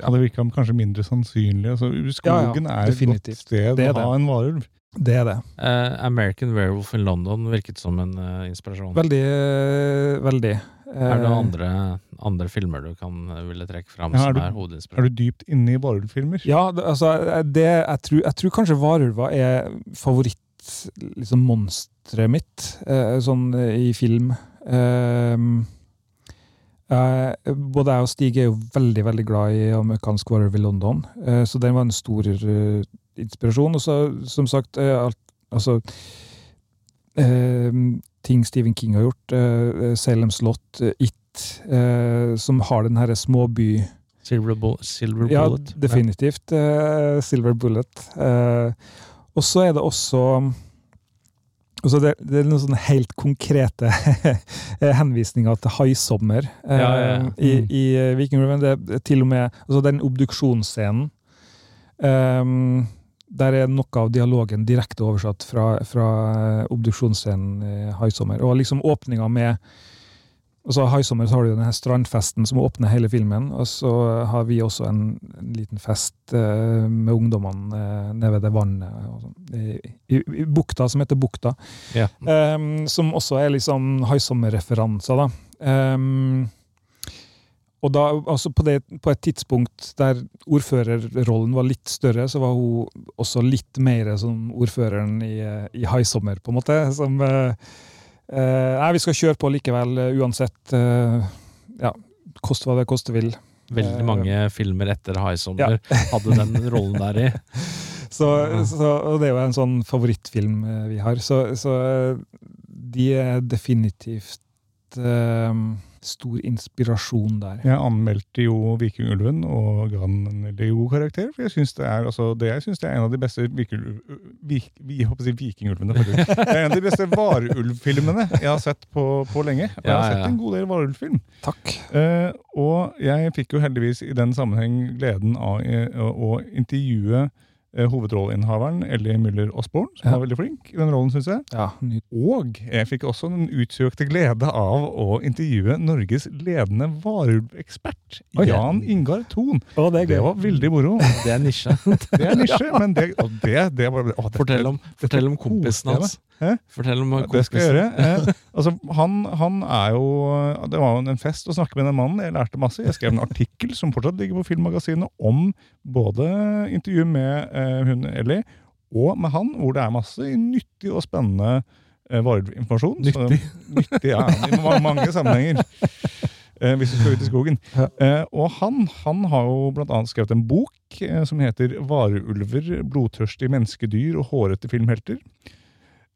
Speaker 2: Ja, Det virka kanskje mindre sannsynlig. Altså, skogen er et godt sted
Speaker 3: Det er
Speaker 2: å ha en varulv.
Speaker 3: Det er det.
Speaker 4: Uh, American Werewolf in London virket som en uh, inspirasjon.
Speaker 3: Veldig, eh, veldig.
Speaker 4: Er det
Speaker 3: Eh,
Speaker 4: andre, andre filmer du kan eh, ville trekke fram
Speaker 2: Ja, er
Speaker 4: som er
Speaker 2: Er
Speaker 4: hovedinspirasjon?
Speaker 2: du dypt inne i varulvfilmer?
Speaker 3: Ja, det, altså, det, jeg, tror, jeg tror kanskje varulva er favorittmonsteret liksom, mitt, eh, sånn eh, i film. Eh, jeg- både jeg og Stig er jo veldig veldig glad i amerikansk varulv i London, eh, så den var en stor eh, inspirasjon. Og så, som sagt, eh, alt, altså eh, Ting Stephen King har gjort, eh, Salem Slott, eh, It, eh, som har den herre småby...
Speaker 4: Silver, bu Silver
Speaker 3: Ja,
Speaker 4: Bullet?
Speaker 3: definitivt. eh, Silver Bullet. Eh, og så er det også altså det, det er noen sånne helt konkrete eh, *laughs* henvisninger til haisommer eh,
Speaker 4: Ja, ja, ja.
Speaker 3: i,
Speaker 2: Mm.
Speaker 3: i eh, Vikingulven. Det er til og med altså den obduksjonsscenen eh, Der er noe av dialogen direkte oversatt fra, fra eh, obduksjonsscenen i Haisommer. Og liksom åpninga med Altså, Haisommer så har du denne strandfesten som åpner hele filmen, og så har vi også en, en liten fest eh, med ungdommene eh, nede ved det vannet sånn, i, i, i bukta som heter Bukta.
Speaker 4: Yeah.
Speaker 3: Um, som også er liksom Haisommer-referanser, da. Ehm, og da, altså på, det, på et tidspunkt der ordførerrollen var litt større, så var hun også litt mer som ordføreren i, eh, i Haisommer, på en måte. Som eh, eh, Nei, vi skal kjøre på likevel, eh, uansett. eh, ja, koste hva det koste vil.
Speaker 4: Veldig mange filmer etter High Summer *laughs* hadde den rollen der i. *laughs*
Speaker 3: Så, så, og det er jo en sånn favorittfilm vi har. Så, så de er definitivt eh, stor inspirasjon der.
Speaker 2: Jeg anmeldte jo Vikingulven og ga den en veldig god karakter. For jeg syns det altså, det jeg synes det er en av de beste vik, vi, si vikingulvene. faktisk. *laughs* Det er en av de beste varulvfilmene jeg har sett på, på lenge. Og jeg har sett en god del varulvfilm.
Speaker 3: Takk.
Speaker 2: Uh, og jeg fikk jo heldigvis i den sammenheng gleden av eh, å, intervjue hovedrolleinnehaveren Ellie Müller Osborn, som
Speaker 3: Ja.
Speaker 2: var veldig flink i den rollen, syns jeg.
Speaker 3: Ja.
Speaker 2: Og jeg fikk også den utsøkte glede av å intervjue Norges ledende varulvekspert. Jan Ingar Thon.
Speaker 3: Å, det
Speaker 2: Det var veldig moro.
Speaker 4: Det er nisje. *laughs*
Speaker 2: Det er nisje, men det, og det, det var å,
Speaker 4: Fortell om, fortell om kompisen hans.
Speaker 2: Hæ?
Speaker 4: Fortell om
Speaker 2: kompisen. Det skal jeg gjøre. *laughs* Altså, han, han er jo Det var jo en fest å snakke med den mannen. Jeg lærte masse. Jeg skrev en artikkel som fortsatt ligger på Filmmagasinet om både intervju med eh, hun Ellie og med han, hvor det er masse nyttig og spennende eh, varulvinformasjon. Så-
Speaker 4: Nyttig? *laughs*
Speaker 2: nyttig, ja. I mange, sammenhenger. Eh, hvis du skal ut i skogen. Eh, og han, han har jo annet skrevet en bok eh, som heter 'Vareulver, blodtørstige menneskedyr og hårete filmhelter'.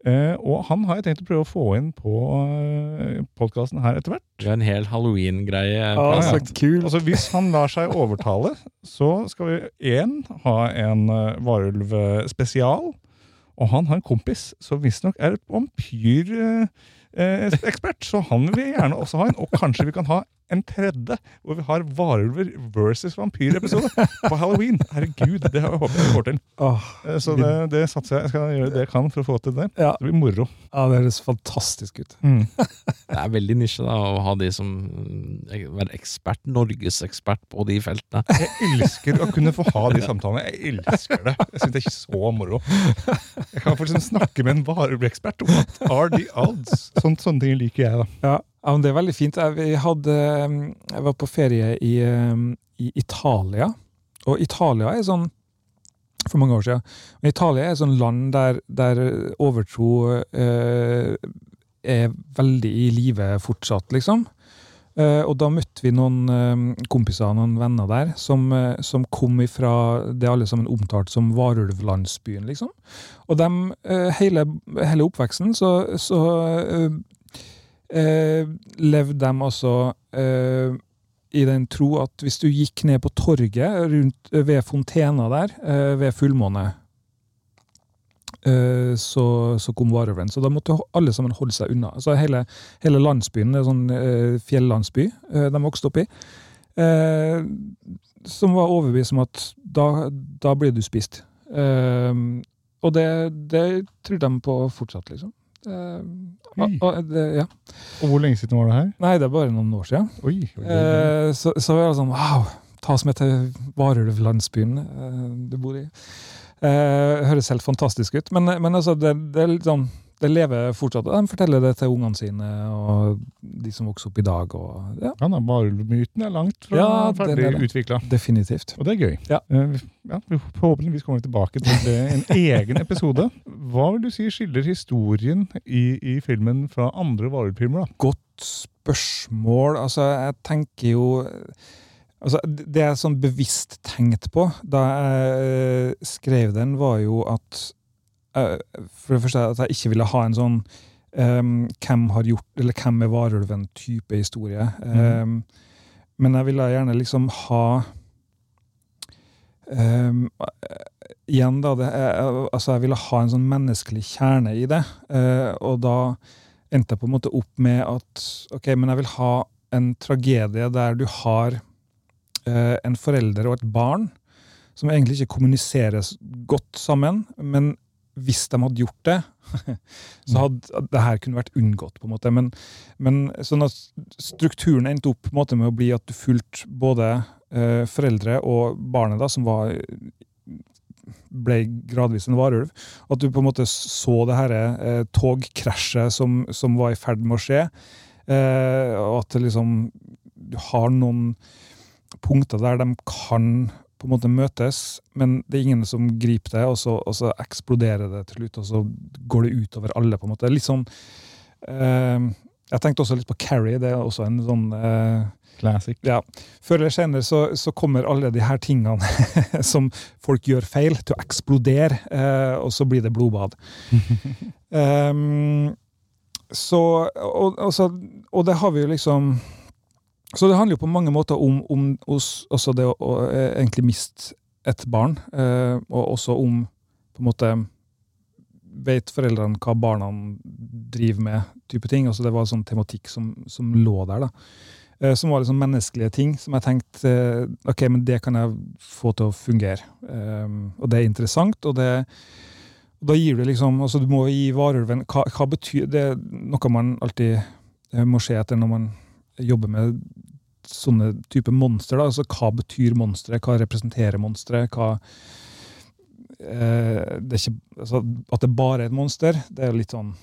Speaker 2: Eh, og han har jeg tenkt å prøve å få inn på uh, podkasten her etter hvert.
Speaker 4: Det er en hel halloween-greie.
Speaker 3: Ah,
Speaker 2: ja, ja.
Speaker 3: så!
Speaker 2: Altså Hvis han lar seg overtale, så skal vi én ha en uh, varulv-spesial. Og han har en kompis som visstnok er vampyrekspert, så han vil vi gjerne også ha en. Og kanskje vi kan ha en tredje, hvor vi har varulver versus vampyrepisode på halloween. Herregud, det har jeg håpet vi får til.
Speaker 3: Åh,
Speaker 2: Eh, Så det, det satser jeg. Jeg skal gjøre det jeg kan for å få til det.
Speaker 3: ja.
Speaker 2: Det blir moro.
Speaker 3: ja, det høres fantastisk ut. *laughs*
Speaker 4: Det er veldig nisje da, å ha de som mm, være ekspert, norgesekspert på de feltene. *laughs*
Speaker 2: Jeg elsker å kunne få ha de samtalene. Jeg elsker det. Jeg syns det er ikke så moro. Jeg kan liksom snakke med en varulvekspert. What are the odds? Sånt, sånne ting liker jeg, da.
Speaker 3: Ja, ja men det er veldig fint. Jeg, hadde, jeg var på ferie i, i Italia, og Italia er sånn for mange år siden. Men Italia er sånn land der, der overtro eh, er veldig i live fortsatt, liksom. Eh, og da møtte vi noen eh, kompiser noen venner der som, eh, som kom ifra det alle sammen omtalte som varulvlandsbyen, liksom. Og dem, eh, hele, hele oppveksten så, så eh, eh, levde de altså eh, i den tro at hvis du gikk ned på torget rundt, ved fontena der, eh, ved fullmåne, eh, så, så kom varulven. Så da måtte alle sammen holde seg unna. Så hele, hele landsbyen, det er sånn eh, fjellandsby eh, de vokste opp i, eh, som var overbevist om at da, da blir du spist. Eh, og det, det tror de på fortsatt, liksom.
Speaker 2: Oi.
Speaker 3: og det, ja.
Speaker 2: Og hvor lenge siden var det her?
Speaker 3: Nei, det er bare noen år siden.
Speaker 2: Oi, oi.
Speaker 3: Eh, så, så var det sånn Wow! Ta oss med til varulvlandsbyen eh, du bor i. Eh, høres helt fantastisk ut. Men, men altså, det, det er litt sånn det lever fortsatt. De forteller det til ungene sine og de som vokser opp i dag. Og, ja,
Speaker 2: Ja, Varulvmyten er langt fra
Speaker 3: Ja,
Speaker 2: ferdig
Speaker 3: er
Speaker 2: utvikla.
Speaker 3: definitivt.
Speaker 2: Og det er gøy.
Speaker 3: Ja.
Speaker 2: Eh, ja, forhåpentligvis kommer vi tilbake til det en *laughs* egen episode. Hva vil du si skiller historien i, i filmen fra andre varulvfilmer?
Speaker 3: Godt spørsmål. Altså, jeg tenker jo Altså, det jeg sånn bevisst tenkte på da jeg eh, skrev den, var jo at For det første at jeg ikke ville ha en sånn um, hvem har gjort, eller hvem er varulven-type historie. Em, men jeg ville gjerne liksom ha eh, Igjen, da. Det, jeg, altså, jeg ville ha en sånn menneskelig kjerne i det. Uh, og da endte jeg på en måte opp med at ok, men jeg vil ha en tragedie der du har uh, en forelder og et barn som egentlig ikke kommuniseres godt sammen, men hvis de hadde gjort det, *laughs* så hadde det her kunne vært unngått. på en måte. Men, men sånn at strukturen endte opp en måte med å bli at du fulgte både eh, foreldre og barnet, da, som var ble gradvis en varulv. At du på en måte så det her eh, togkrasjet som, som var i ferd med å skje. Eh, og at liksom Du har noen punkter der de kan på en måte møtes, men det er ingen som griper det, og så, og så eksploderer det til slutt, og så går det utover alle. på en måte. Litt sånn eh, Jeg tenkte også litt på Carrie. Det er også en sånn eh,
Speaker 2: Classic.
Speaker 3: ja. Før eller senere så, så kommer alle de her tingene *laughs* som folk gjør feil, til å eksplodere, eh, og så blir det blodbad. um, *laughs* så, og, og, så, og det har vi jo liksom Så det handler jo på mange måter om, om også det å, å eh, egentlig miste et barn, eh, og også om på en måte Vet foreldrene hva barna driver med, type ting. Altså det var sånn tematikk som, som lå der. da. Eh, som var liksom menneskelige ting som jeg tenkte eh, ok, men det kan jeg få til å fungere. Um, og det er interessant, og det da gir du liksom altså Du må gi varulven hva, hva betyr Det er noe man alltid eh, må se etter når man jobber med sånne type monstre. altså Hva betyr monstre? Hva representerer monstre? Hva eh, det er ikke, altså, At det bare er et monster, det er litt sånn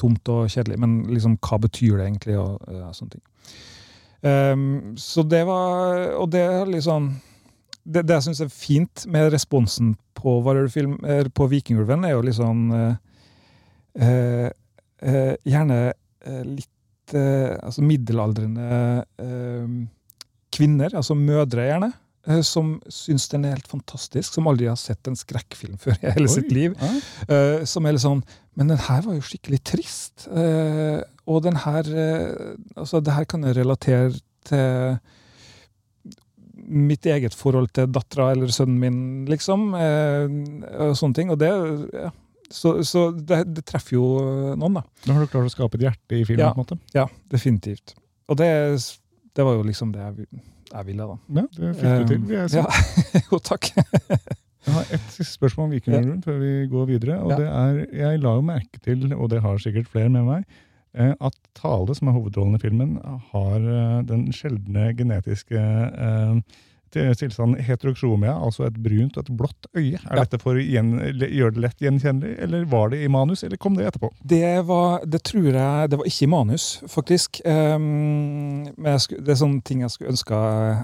Speaker 3: tomt og kjedelig. Men liksom, hva betyr det egentlig? og eh, sånne ting. Um, så det var Og det er litt sånn Det, det jeg syns er fint med responsen på, varulvfilm- eh, på Vikingulven, er jo litt sånn eh, Gjerne eh, litt eh, altså middelaldrende eh, kvinner, altså mødre gjerne, eh, som syns den er helt fantastisk, som aldri har sett en skrekkfilm før i hele
Speaker 2: Oi,
Speaker 3: sitt liv.
Speaker 2: ja.
Speaker 3: Eh, som er litt sånn Men den her var jo skikkelig trist. Eh, og den her Altså, det her kan jeg relatere til mitt eget forhold til dattera eller sønnen min, liksom. Eh, og sånne ting. Og det ja. Så, så det, det treffer jo noen, da.
Speaker 2: Da har du klart å skape et hjerte i filmen.
Speaker 3: Ja.
Speaker 2: på en måte.
Speaker 3: Ja, definitivt. Og det, det var jo liksom det jeg, jeg ville, da.
Speaker 2: Ja, det fikk du til. vil jeg si.
Speaker 3: Ja. *laughs* jo, takk. *laughs*
Speaker 2: Jeg har et siste spørsmål om Vikingrunden før vi går videre. og
Speaker 3: Ja.
Speaker 2: det er, Jeg la jo merke til, og det har sikkert flere med meg, eh, at Tale, som er hovedrollen i filmen, har eh, den sjeldne genetiske eh, til- tilstanden heterokromia, altså et brunt og et blått øye. Er
Speaker 3: Ja.
Speaker 2: dette for å gjøre det lett gjenkjennelig, eller var det i manus, eller kom det etterpå?
Speaker 3: Det var, det tror jeg, det var ikke i manus, faktisk. Um, men skulle, det er sånne ting jeg skulle ønske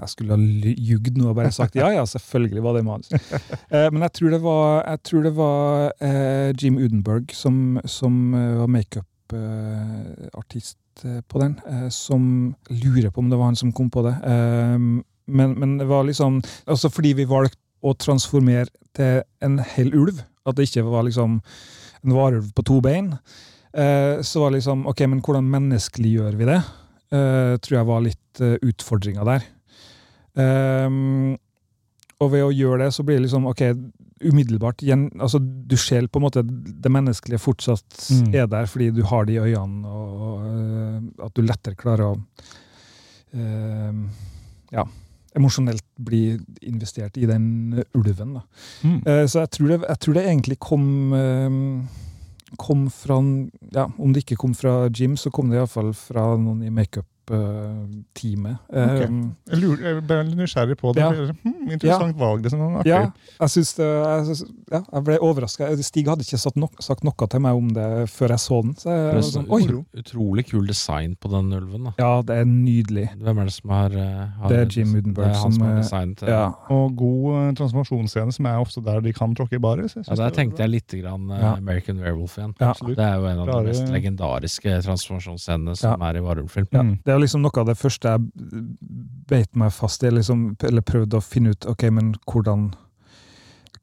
Speaker 3: jeg skulle ha ljugd nå og bare sagt ja, ja, selvfølgelig var det i manus. uh, *laughs* men jeg tror det var, jeg tror det var uh, Jim Udenberg som, som uh, var makeup-artist på den, som lurer på om det var han som kom på det. Ehm, men, men det var liksom Altså fordi vi valgte å transformere til en hel ulv, at det ikke var liksom en varulv på to bein. Eh, så var det liksom Ok, men hvordan menneskeliggjør vi det? Eh, tror jeg var litt eh, utfordringa der. Ehm, og ved å gjøre det, så blir det liksom ok, umiddelbart gjen, altså Du ser på en måte det menneskelige fortsatt
Speaker 2: Mm.
Speaker 3: er der, fordi du har det i øynene, og, og eh, at du lettere klarer å eh, Ja, emosjonelt bli investert i den ulven. da. Eh, Så jeg tror, det, jeg tror det egentlig kom eh, kom fra ja, Om det ikke kom fra Jim, så kom det iallfall fra noen i makeup-teamet.
Speaker 2: Ok.
Speaker 3: Okay.
Speaker 2: Jeg, lurer, jeg ble nysgjerrig på det.
Speaker 3: Ja.
Speaker 2: Hmm, interessant valg. det som var artig.
Speaker 3: ja, jeg synes det jeg, synes- ja, jeg ble overraska. Stig hadde ikke sagt, nok, sagt noe til meg om det før jeg så den. Så jeg sånn, Oi!
Speaker 4: Utrolig kul design på den ulven. da
Speaker 3: Ja, det er nydelig.
Speaker 4: Hvem er det som har, eh, har
Speaker 3: Det er Jim
Speaker 4: det
Speaker 3: Udenberg
Speaker 4: er som
Speaker 3: som,
Speaker 4: har
Speaker 3: eh,
Speaker 4: designet det.
Speaker 3: Ja,
Speaker 2: Og god eh, transformasjonsscene, som er ofte der de kan tråkke i baris.
Speaker 4: Ja, der tenkte jeg litt grann eh,
Speaker 3: Ja.
Speaker 4: American Werewolf igjen.
Speaker 3: ja.
Speaker 4: Det er jo en av de mest legendariske transformasjonsscenene som er i varulvfilm.
Speaker 3: Ja,
Speaker 2: Mm.
Speaker 3: det er liksom noe av det første jeg beit meg fast i, liksom, eller prøvde å finne ut ok, men hvordan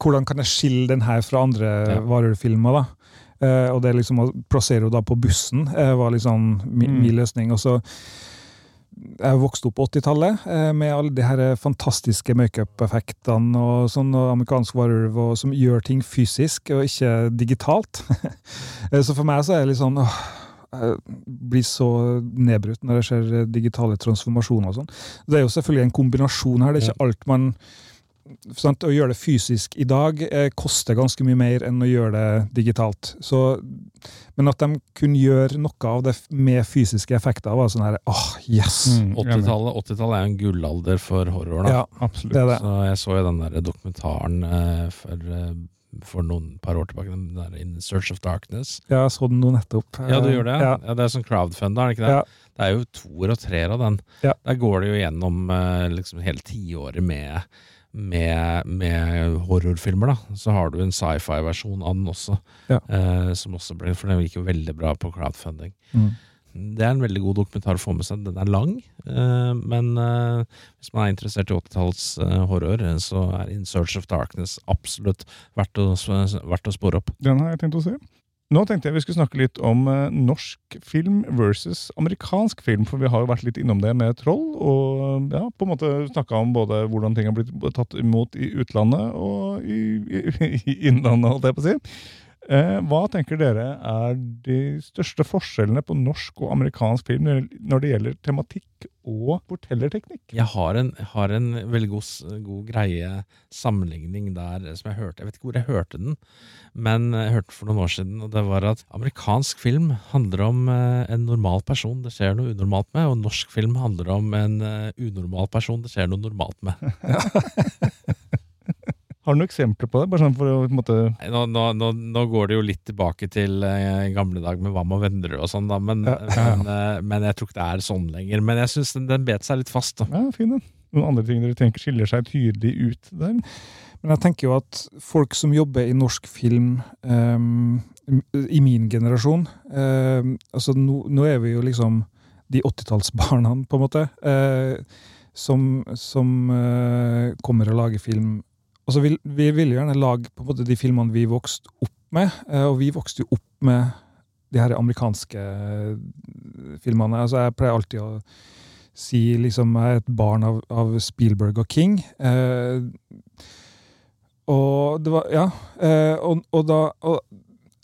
Speaker 3: hvordan kan jeg skille den her fra andre
Speaker 4: Ja.
Speaker 3: varulvfilmer. da? Eh, og det liksom å plassere henne på bussen eh, var liksom min,
Speaker 2: Mm.
Speaker 3: min løsning. Og så Jeg vokste opp på 80-tallet eh, med alle de her fantastiske makeup-effektene og sånn, og amerikansk varulv som gjør ting fysisk og ikke digitalt. *laughs* Eh, så for meg så er det litt sånn åh, blir så nedbrutt når det ser eh, digitale transformasjoner og sånn. Det er jo selvfølgelig en kombinasjon her. Det er ikke alt man sant? Å gjøre det fysisk i dag eh, koster ganske mye mer enn å gjøre det digitalt. Så, men at de kunne gjøre noe av det med fysiske effekter, var sånn her åh, yes!
Speaker 2: Mm, jeg er med.
Speaker 4: 80-tallet 80-tallet er jo en gullalder for horror. da
Speaker 3: Ja,
Speaker 2: Absolutt.
Speaker 3: det er det.
Speaker 4: Så jeg så jo den der dokumentaren eh, for, eh, for noen par år tilbake, den der In Search of Darkness.
Speaker 3: Ja, jeg så den nå nettopp.
Speaker 4: Ja, du gjør det?
Speaker 3: Ja.
Speaker 4: Ja. det er sånn crowdfunder, er det ikke det?
Speaker 3: Ja.
Speaker 4: Det er jo toer og treer av den.
Speaker 3: Ja.
Speaker 4: Der går det jo gjennom eh, liksom hele tiåret med, med, med horrorfilmer, da. Så har du en sci-fi-versjon av den også,
Speaker 3: Ja.
Speaker 4: eh, som også ble, for den gikk jo veldig bra på crowdfunding.
Speaker 3: Mm.
Speaker 4: Det er en veldig god dokumentar å få med seg. Den er lang, eh, men eh, hvis man er interessert i 80-talls eh, horror, så er In Search of Darkness absolutt verdt å, verdt å spore opp.
Speaker 2: Den har jeg tenkt å se. Nå tenkte jeg vi skulle snakke litt om norsk film versus amerikansk film, for vi har jo vært litt innom det med Troll, og ja, på en måte snakka om både hvordan ting har blitt tatt imot i utlandet og i, i, i innlandet, holdt jeg på å si. Eh, hva tenker dere er de største forskjellene på norsk og amerikansk film når det gjelder tematikk og fortellerteknikk?
Speaker 4: Jeg har en, har en veldig god, god greie sammenligning der som jeg hørte. Jeg vet ikke hvor jeg hørte den, men jeg hørte for noen år siden. Og det var at amerikansk film handler om eh, en normal person det skjer noe unormalt med, og norsk film handler om en eh, unormal person det skjer noe normalt med. *laughs* *laughs*
Speaker 2: Har du noen eksempler på det? Bare sånn for å på en måte
Speaker 4: Nå, nå, nå, nå går det jo litt tilbake til eh, gamle dag med Hva med venner og sånn, da, men,
Speaker 3: Ja.
Speaker 4: men, eh, men jeg tror ikke det er sånn lenger. Men jeg syns den, den bet seg litt fast. da.
Speaker 2: Ja, fin den. Noen andre ting dere tenker skiller seg tydelig ut der?
Speaker 3: Men jeg tenker jo at folk som jobber i norsk film um, i min generasjon um, altså nå, nå er vi jo liksom de 80-tallsbarna, på en måte. uh, som, som uh, kommer og lager film. Altså, vi, vi vil gjerne lage på en måte de filmene vi vokste opp med, eh, og vi vokste jo opp med de her amerikanske eh, filmene. Altså, jeg pleier alltid å si liksom jeg er et barn av, av Spielberg og King. Eh, og det var Ja. Eh, og, og da og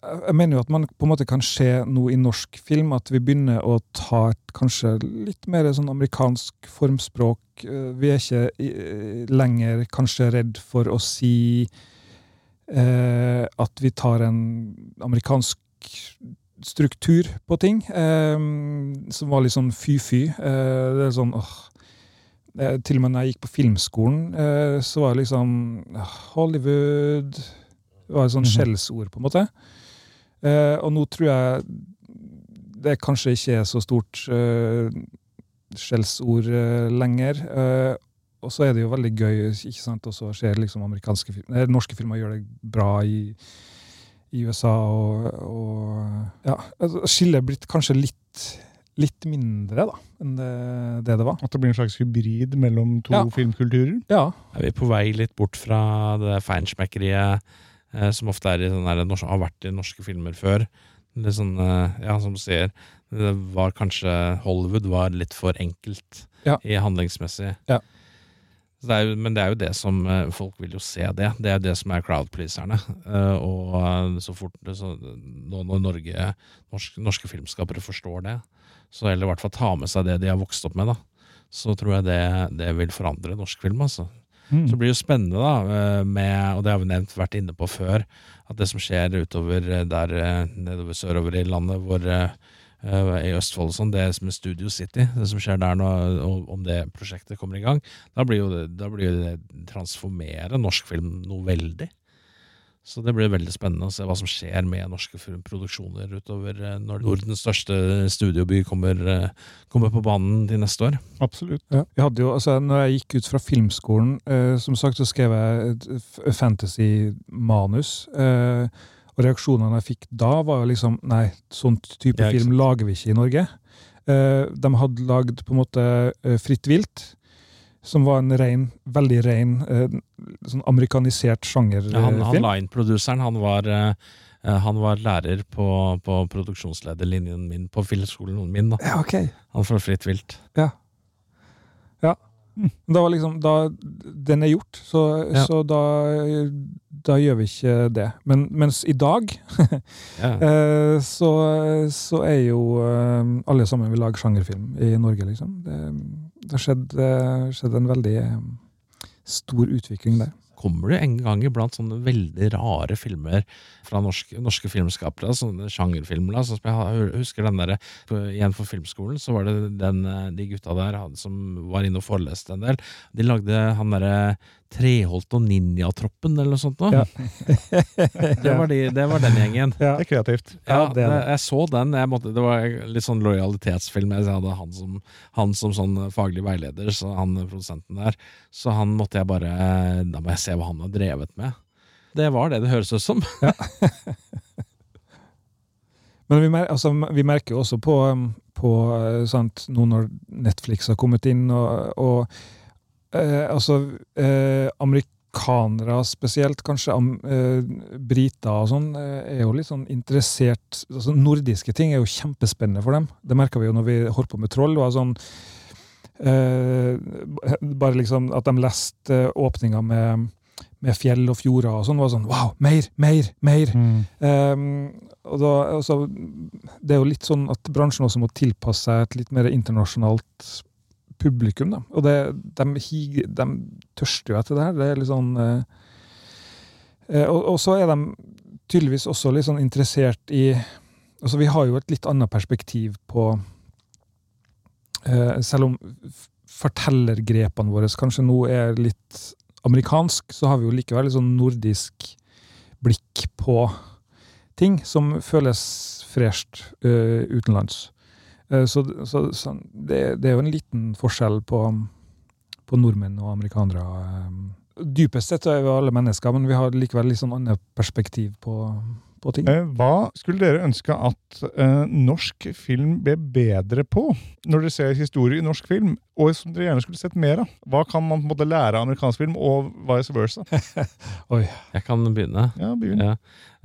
Speaker 3: jeg mener jo at man på en måte kan se noe i norsk film, at vi begynner å ta et kanskje litt mer sånn amerikansk formspråk. Eh, Vi er ikke lenger kanskje redd for å si eh, at vi tar en amerikansk struktur på ting, eh, som var litt sånn fy-fy. Eh, det er sånn åh. Eh, til og med når jeg gikk på filmskolen, eh, så var det liksom Hollywood Det var et sånn
Speaker 2: Mhm.
Speaker 3: skjellsord, på en måte. Eh, og nå tror jeg det kanskje ikke er så stort eh, skjellsord eh, lenger. Eh, og så er det jo veldig gøy ikke sant, også å se liksom amerikanske film, eh, norske filmer gjøre det bra i, i USA. Og, og ja, altså, skillet er blitt kanskje litt, litt mindre da, enn det det, det var.
Speaker 2: At det blir en slags hybrid mellom to
Speaker 3: Ja.
Speaker 2: filmkulturer?
Speaker 3: Ja,
Speaker 4: Er vi på vei litt bort fra det feinschmeckeriet som ofte er i sånne der, har vært i norske filmer før? Litt sånn, eh, ja, som du sier, det var kanskje Hollywood var litt for enkelt
Speaker 3: Ja.
Speaker 4: i handlingsmessig.
Speaker 3: Ja.
Speaker 4: Så det er jo, men det er jo det som eh, Folk vil jo se det. Det er jo det som er crowdpleaserne. Eh, og eh, så fort så, Nå når Norge, norsk, norske filmskapere forstår det, så eller i hvert fall ta med seg det de har vokst opp med, da, så tror jeg det, det vil forandre norsk film. altså.
Speaker 2: Mm.
Speaker 4: Så blir det jo spennende, da, eh, med, og det har vi nevnt vært inne på før, at det som skjer utover eh, der eh, nedover sørover i landet, hvor i Østfold og sånn, det som er Studio City, det som skjer der nå, om det prosjektet kommer i gang, da blir jo det, da blir det transformere norsk film noe veldig. Så det blir veldig spennende å se hva som skjer med norske produksjoner utover eh, når Nordens største studioby kommer, eh, kommer på banen til neste år.
Speaker 2: Absolutt.
Speaker 3: Ja. Jeg hadde jo, altså, når jeg gikk ut fra filmskolen, eh, som sagt, så skrev jeg et fantasy-manus. Eh, og reaksjonene jeg fikk da, var jo liksom Nei, sånn type
Speaker 4: Ja,
Speaker 3: film
Speaker 4: sant.
Speaker 3: lager vi ikke i Norge. Eh, de hadde lagd på en måte eh, Fritt vilt, som var en rein, veldig ren, eh, sånn amerikanisert sjangerfilm.
Speaker 4: Ja, han, han line-produseren, han var eh, eh, han var lærer på, på produksjonslederlinjen min på filmskolen min. da.
Speaker 3: ja, okay.
Speaker 4: Han fra Fritt vilt.
Speaker 3: Da var liksom, da, den er gjort, så,
Speaker 4: Ja.
Speaker 3: så da, da gjør vi ikke det. Men, mens i dag *laughs*
Speaker 4: Ja.
Speaker 3: Eh, så, så er jo eh, alle sammen vil lage sjangerfilm i Norge, liksom. Det, det skjedde, skjedd, eh, en veldig eh, stor utvikling der.
Speaker 4: Kommer det en gang iblant sånne veldig rare filmer fra norske, norske filmskapere, sånne sjangerfilmer? da, sånn som jeg husker den der, Igjen for filmskolen så var det den, eh, de gutta der som var inne og foreleste en del. De lagde han derre Treholt og Ninjatroppen eller noe sånt. Da.
Speaker 3: Ja. *laughs*
Speaker 4: det, var de, det var den gjengen.
Speaker 3: Ja.
Speaker 2: Det er kreativt.
Speaker 4: Ja,
Speaker 3: Ja, det er det.
Speaker 4: jeg så den. Jeg måtte, det var litt sånn lojalitetsfilm. Jeg hadde han som, han som sånn faglig veileder, så han produsenten der. Så han måtte jeg bare Da må jeg se hva han har drevet med. Det var det det høres ut som.
Speaker 3: Men vi, mer, altså, vi merker jo også på, på eh, sant, nå når Netflix har kommet inn, og, og eh, altså eh, Amerikanere spesielt, kanskje am, eh, briter og sånn, eh, er jo litt sånn interessert altså, Nordiske ting er jo kjempespennende for dem. Det merka vi jo når vi holdt på med Troll. Var sånn eh, Bare liksom at de leste åpninga med, med fjell og fjorder og sånn, var sånn Wow! Mer! Mer! Mer! Um, og da, altså, det er jo litt sånn at bransjen også må tilpasse seg et litt mer internasjonalt publikum. Da. Og det, de, de tørster jo etter det her. Det er litt sånn eh, eh, og, og så er de tydeligvis også litt sånn interessert i altså Vi har jo et litt annet perspektiv på eh, Selv om fortellergrepene våre kanskje nå er litt amerikansk, så har vi jo likevel litt sånn nordisk blikk på ting som føles fresht uh, utenlands. Eh, så så, så det, det er jo en liten forskjell på, på nordmenn og amerikanere. eh. Dypest sett er vi alle mennesker, men vi har likevel litt sånn annet perspektiv på, på ting.
Speaker 2: Eh, Hva skulle dere ønske at eh, norsk film ble bedre på, når dere ser historie i norsk film, og som dere gjerne skulle sett mer av? Hva kan man på en måte lære av amerikansk film, og vice versa? *laughs* Oi.
Speaker 4: Jeg kan begynne.
Speaker 2: Ja, begynn.
Speaker 4: Ja.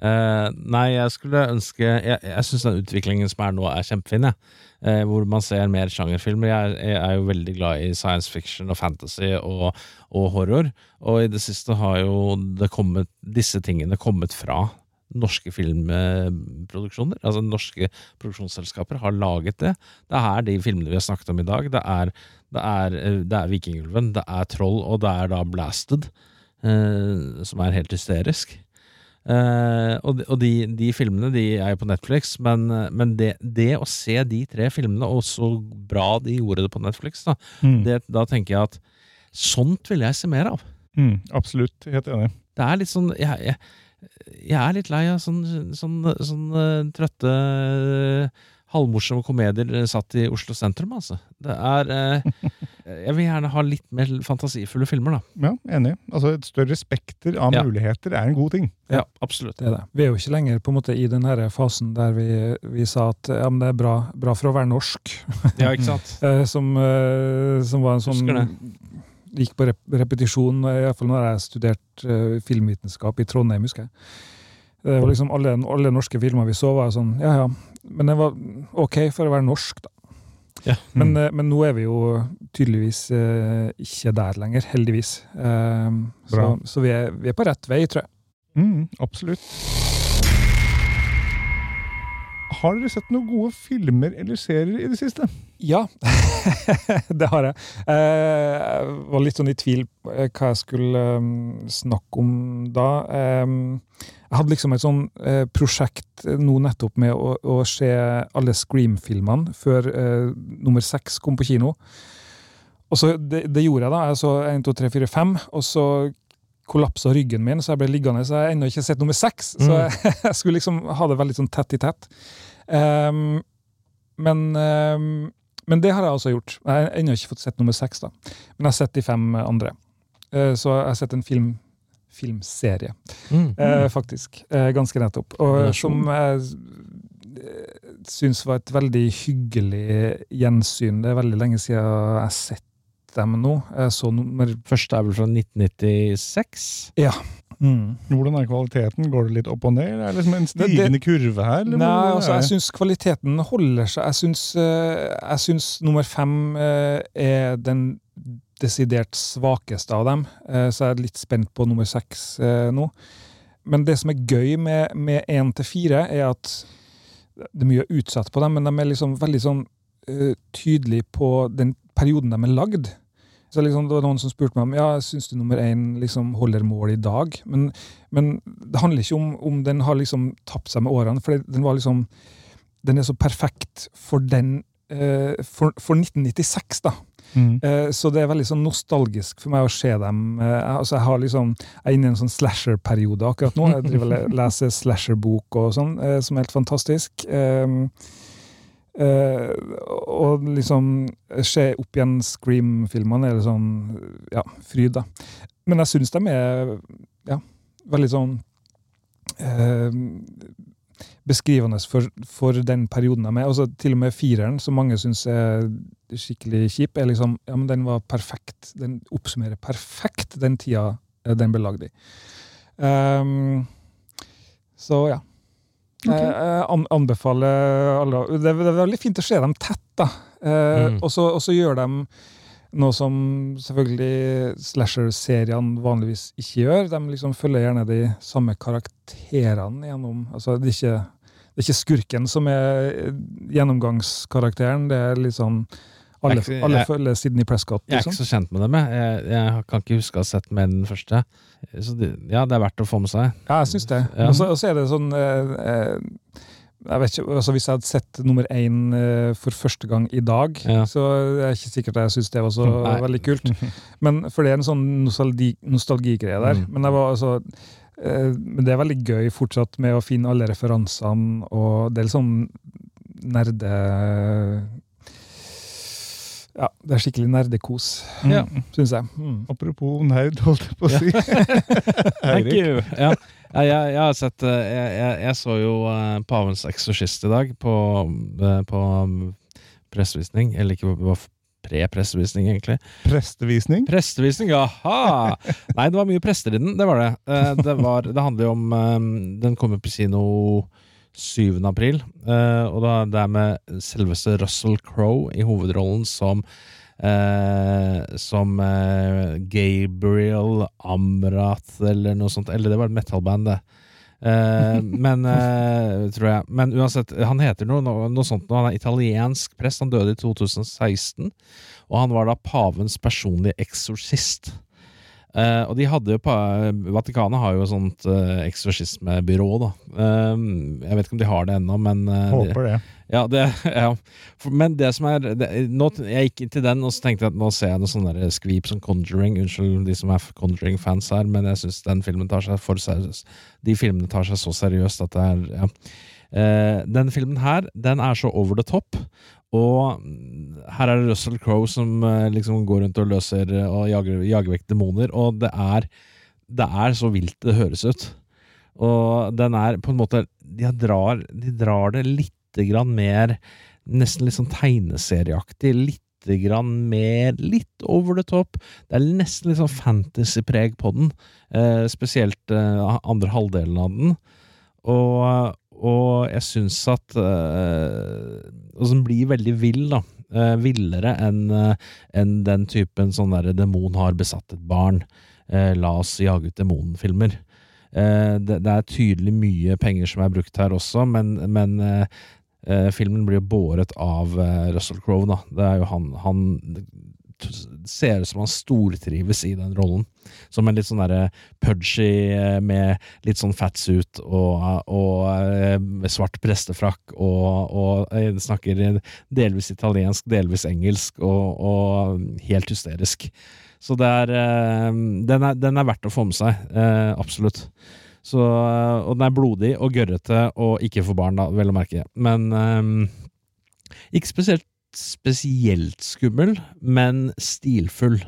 Speaker 4: Eh, nei, jeg skulle ønske Jeg, jeg syns den utviklingen som er nå, er kjempefin. Jeg. Eh, hvor man ser mer sjangerfilmer. Jeg, jeg er jo veldig glad i science fiction og fantasy og, og horror. Og i det siste har jo det kommet, disse tingene kommet fra norske filmproduksjoner. Altså norske produksjonsselskaper har laget det. Det er de filmene vi har snakket om i dag. Det er, det er, eh, det er Vikingulven, det er Troll, og det er da Blasted. eh, som er helt hysterisk. Eh, og de, og de, de filmene de er jo på Netflix, men, men det, det å se de tre filmene, og så bra de gjorde det på Netflix, da,
Speaker 2: Mm.
Speaker 4: det, da tenker jeg at sånt vil jeg se mer av.
Speaker 2: Mm, absolutt. Helt enig.
Speaker 4: Det er litt sånn Jeg, jeg, jeg er litt lei av sånn, sånn, sånn eh, trøtte eh, halvmorsomme komedier satt i Oslo sentrum, altså. Det er eh, Jeg vil gjerne ha litt mer fantasifulle filmer, da.
Speaker 2: Ja, enig. Altså, Et større spekter av
Speaker 4: Ja.
Speaker 2: muligheter er en god ting.
Speaker 4: Ja, absolutt.
Speaker 3: Det er det. Vi er jo ikke lenger på en måte i den her fasen der vi, vi sa at ja, men det er bra, bra for å være norsk.
Speaker 4: Ja, ikke sant? *laughs*
Speaker 3: Som, som var en sånn. Gikk på rep repetisjon, iallfall når jeg studerte uh, filmvitenskap i Trondheim, husker jeg. Det var liksom alle, alle norske filmer vi så, var sånn Ja, ja. Men det var OK for å være norsk, da.
Speaker 4: Ja.
Speaker 3: Men, uh, men nå er vi jo tydeligvis uh, ikke der lenger, heldigvis. Eh, så så vi, er, vi er på rett vei, tror jeg.
Speaker 2: Mm, absolutt. Har dere sett noen gode filmer eller serier i det siste?
Speaker 3: Ja, *laughs* det har jeg. Eh, Jeg var litt sånn i tvil eh, hva jeg skulle eh, snakke om da. Eh, Jeg hadde liksom et sånn eh, prosjekt nå nettopp med å, å se alle Scream-filmene før eh, nummer seks kom på kino. Og så det, det gjorde jeg da. Jeg så 1, 2, 3, 4, 5, og så kollapsa ryggen min, så jeg ble liggende. Så jeg har ennå ikke sett nummer seks. Så
Speaker 4: Mm.
Speaker 3: jeg, *laughs* jeg skulle liksom ha det veldig sånn tett i tett. Um, men, um, men det har jeg altså gjort. Jeg har ennå ikke fått sett nummer seks, da. Men jeg har sett de fem andre. Uh, så jeg har sett en film, filmserie,
Speaker 4: Mm.
Speaker 3: uh, faktisk. Uh, ganske nettopp. Og som jeg syns var et veldig hyggelig gjensyn. Det er veldig lenge siden jeg har sett dem nå. Jeg så nummer
Speaker 4: Første er vel fra 1996?
Speaker 3: mm.
Speaker 2: Hvordan er kvaliteten? Går det litt opp og ned? Er det liksom en stigende kurve her? eller
Speaker 3: Nei, altså, jeg syns kvaliteten holder seg. Jeg syns, eh, nummer fem eh, er den desidert svakeste av dem, eh, så jeg er litt spent på nummer seks eh, nå. Men det som er gøy med, med én til fire, er at det er mye utsatt på dem, men de er liksom veldig sånn tydelige på den perioden de er lagd. Så liksom, det var noen som spurte meg om ja, syns du nummer én liksom holder mål i dag. Men, men det handler ikke om om den har liksom tapt seg med årene, for den var liksom Den er så perfekt for den eh, for, for 1996, da.
Speaker 2: Mm.
Speaker 3: Eh, så det er veldig sånn nostalgisk for meg å se dem. Eh, altså jeg har liksom, jeg er inne i en sånn slasher-periode akkurat nå. Jeg driver leser slasher-bok og sånn, eh, som er helt fantastisk. Um, eh, og liksom se opp igjen Scream-filmene er sånn ja, fryd, da. Men jeg syns de er ja, veldig sånn uh, beskrivende for, for den perioden de er. Altså, til og med fireren, som mange syns er skikkelig kjip, er liksom Ja, men den var perfekt. Den oppsummerer perfekt den tida eh, den ble lagd i. Um, så ja. Jeg, jeg anbefaler alle det, er- det veldig fint å se dem tett, da. Eh,
Speaker 4: Mm.
Speaker 3: og så gjør de noe som selvfølgelig slasher-seriene vanligvis ikke gjør. De liksom følger gjerne de samme karakterene gjennom altså det, er ikke, det er ikke skurken som er gjennomgangskarakteren. Det er litt sånn Alle,
Speaker 4: Jeg
Speaker 3: alle
Speaker 4: jeg-
Speaker 3: følger Sidney Prescott.
Speaker 4: Jeg er
Speaker 3: Liksom.
Speaker 4: ikke så kjent med dem. Jeg, jeg, kan ikke huske å ha sett med den første. Så det, ja, det er verdt å få med seg.
Speaker 3: Ja, jeg syns det.
Speaker 4: Ja.
Speaker 3: Og så og så er det sånn eh, eh, jeg vet ikke, altså Hvis jeg hadde sett nummer én eh, for første gang i dag,
Speaker 4: Ja.
Speaker 3: så er jeg ikke sikkert jeg syns det var så
Speaker 4: Nei.
Speaker 3: veldig kult. *laughs* Men For det er en sånn nostalgi, nostalgigreie der.
Speaker 4: Mm.
Speaker 3: Men, var, altså, eh, men det er veldig gøy fortsatt med å finne alle referansene, og det er litt sånn nerde... Ja, det er skikkelig nerdekos,
Speaker 4: Ja.
Speaker 3: syns jeg. Mm.
Speaker 2: Apropos nerd, holdt jeg på å si. *laughs*
Speaker 4: Thank you. Ja. Ja, jeg, jeg har sett eh, Jeg, jeg, jeg så jo uh, Pavens eksorsist i dag på, uh, på um, pressevisning. Eller ikke på pre-pressevisning, egentlig.
Speaker 2: Prestevisning.
Speaker 4: Prestevisning, jaha! Nei, det var mye prester i den, det var det. Uh, Det, var, det handler jo om um, Den kommer på kino 7. april, eh, og da det er med selveste Russell Crowe i hovedrollen som eh, Som eh, Gabriel Amrath, eller noe sånt. Eller det var et metal-band, det. Eh, *laughs* men eh, tror jeg Men uansett, han heter noe, noe sånt nå. Han er italiensk prest. Han døde i 2016. Og han var da pavens personlige eksorsist. Eh, og de hadde jo på, Vatikanet har jo et sånt uh, eksorsismebyrå, da. Eh, jeg vet ikke om de har det ennå, men uh,
Speaker 2: Håper det.
Speaker 4: ja, det, *laughs* ja. For, men det som er det, nå, Jeg gikk inn til den og så tenkte jeg at nå ser jeg noe sånn skvip som Conjuring. Unnskyld de som er Conjuring-fans her, men jeg syns den filmen tar seg for seriøst. De filmene tar seg så seriøst at det er ja. Uh, den filmen her, den er så over the top. Og her er det Russell Crowe som eh, liksom går rundt og løser eh, og jager, jager vekk demoner, og det er, det er så vilt det høres ut. Og den er på en måte De drar, de drar det lite grann mer Nesten litt sånn tegneserieaktig. Lite grann mer Litt over the top. Det er nesten litt sånn fantasypreg på den. Eh, spesielt eh, andre halvdelen av den. Og, og jeg syns at uh, Og som blir veldig vill, da. Uh, villere enn uh, en den typen sånn derre demon har besatt et barn. Eh, la oss jage ut demonfilmer. Eh, det, det er tydelig mye penger som er brukt her også, men, men eh, eh, filmen blir jo båret av eh, Russell Crowe, da. Det er jo han Han ser ut som han stortrives i den rollen. Som en litt sånn derre pudgy eh, med litt sånn fatsuit og, og eh, svart prestefrakk og, og eh, snakker delvis italiensk, delvis engelsk og, og helt hysterisk. Så det er, den er Den er verdt å få med seg. absolutt. Så, og den er blodig og gørrete og ikke for barn, da, vel å merke. Men ikke spesielt spesielt skummel, men stilfull.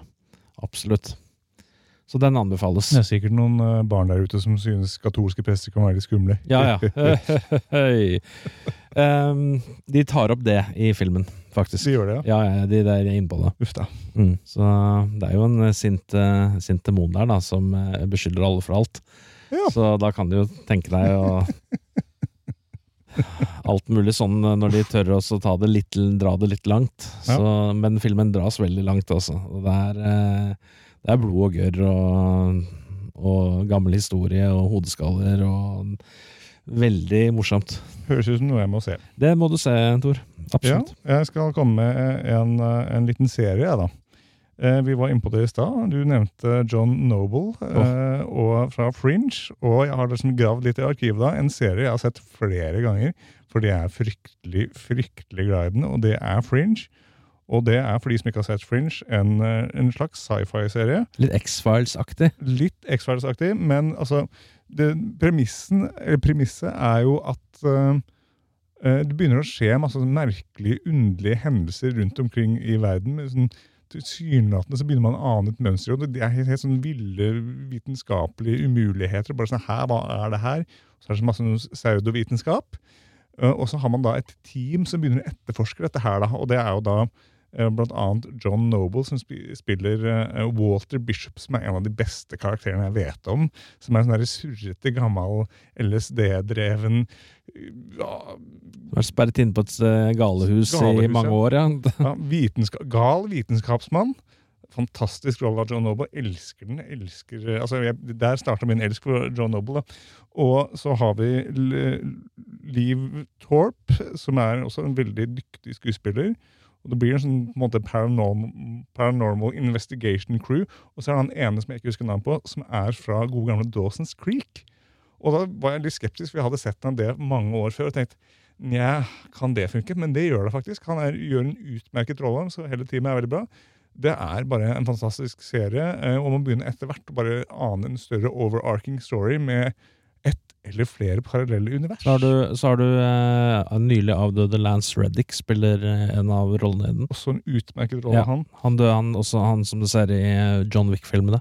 Speaker 4: Absolutt. Så den anbefales.
Speaker 2: Det er sikkert noen eh, barn der ute som synes katolske prester kan være litt skumle.
Speaker 4: Ja, ja. *laughs* um, de tar opp det i filmen, faktisk.
Speaker 2: De gjør det, ja.
Speaker 4: Ja, ja, de der er inne på det.
Speaker 2: Uff da.
Speaker 4: Mm. Så det er jo en eh, sint, eh, sint demon der, da, som beskylder alle for alt.
Speaker 2: Ja.
Speaker 4: Så da kan du jo tenke deg å *laughs* Alt mulig sånn eh, når de tør også ta det litt, dra det litt langt.
Speaker 2: Ja.
Speaker 4: Så, men filmen dras veldig langt, altså. Og det er, eh, det er blod og gørr og, og gammel historie og hodeskaller og Veldig morsomt.
Speaker 2: Høres ut som noe jeg må se.
Speaker 4: Det må du se, Tor. Absolutt.
Speaker 2: Ja, jeg skal komme med en, eh, en liten serie, da. Eh, Vi var inne på det i stad. Du nevnte John Noble oh. og fra Fringe. Og jeg har liksom gravd litt i arkivet da. En serie jeg har sett flere ganger, fordi jeg er fryktelig, fryktelig glad i den, og det er Fringe. Og det er, for de som ikke har sett Fringe, en, eh, en slags sci-fi-serie.
Speaker 4: Litt X-Files-aktig.
Speaker 2: Litt X-Files-aktig, men altså det, premissen, Premisset er jo at eh, det begynner å skje masse merkelige, underlige hendelser rundt omkring i verden. med sånn Tilsynelatende så begynner man å ane et mønster. og Det er helt, helt sånn ville vitenskapelige umuligheter. bare sånn, her, Hva er det her? Så er det så masse pseudovitenskap. Eh, Og så har man da et team som begynner å etterforske dette her. da, og det er jo da blant annet John Noble som spiller eh, Walter Bishop, som er en av de beste karakterene jeg vet om. Som er en sånn surrete, gammel, LSD-dreven ja,
Speaker 4: Vært sperret inne på et eh, galehus,
Speaker 2: Galehus,
Speaker 4: i mange
Speaker 2: ja.
Speaker 4: år, ja. *laughs*
Speaker 2: ja, vitenska gal vitenskapsmann. Fantastisk rolle av John Noble. Elsker den. elsker, altså jeg, Der starta min elsk for John Noble. Da. Og så har vi Liv Torp, som er også en veldig dyktig skuespiller. Og Det blir en sånn på en måte paranormal, paranormal investigation crew. Og så er det han ene som jeg ikke husker navnet på, som er fra gode gamle Dawson's Creek. Og da var jeg litt skeptisk, for jeg hadde sett han det mange år før. og tenkt, Nja, kan det funke? Men det gjør det faktisk. Han er, gjør en utmerket rolle, så hele teamet er veldig bra. Det er bare en fantastisk serie, eh, og man begynner etter hvert å bare ane en større overarching story med eller flere parallelle univers.
Speaker 4: Så har du, så har du eh, nylig avdøde Lance Reddick spiller eh, en av rollene i den.
Speaker 2: Også en utmerket rolle,
Speaker 4: Ja.
Speaker 2: han.
Speaker 4: Han døde, han, også han som du ser i eh, John Wick-filmene.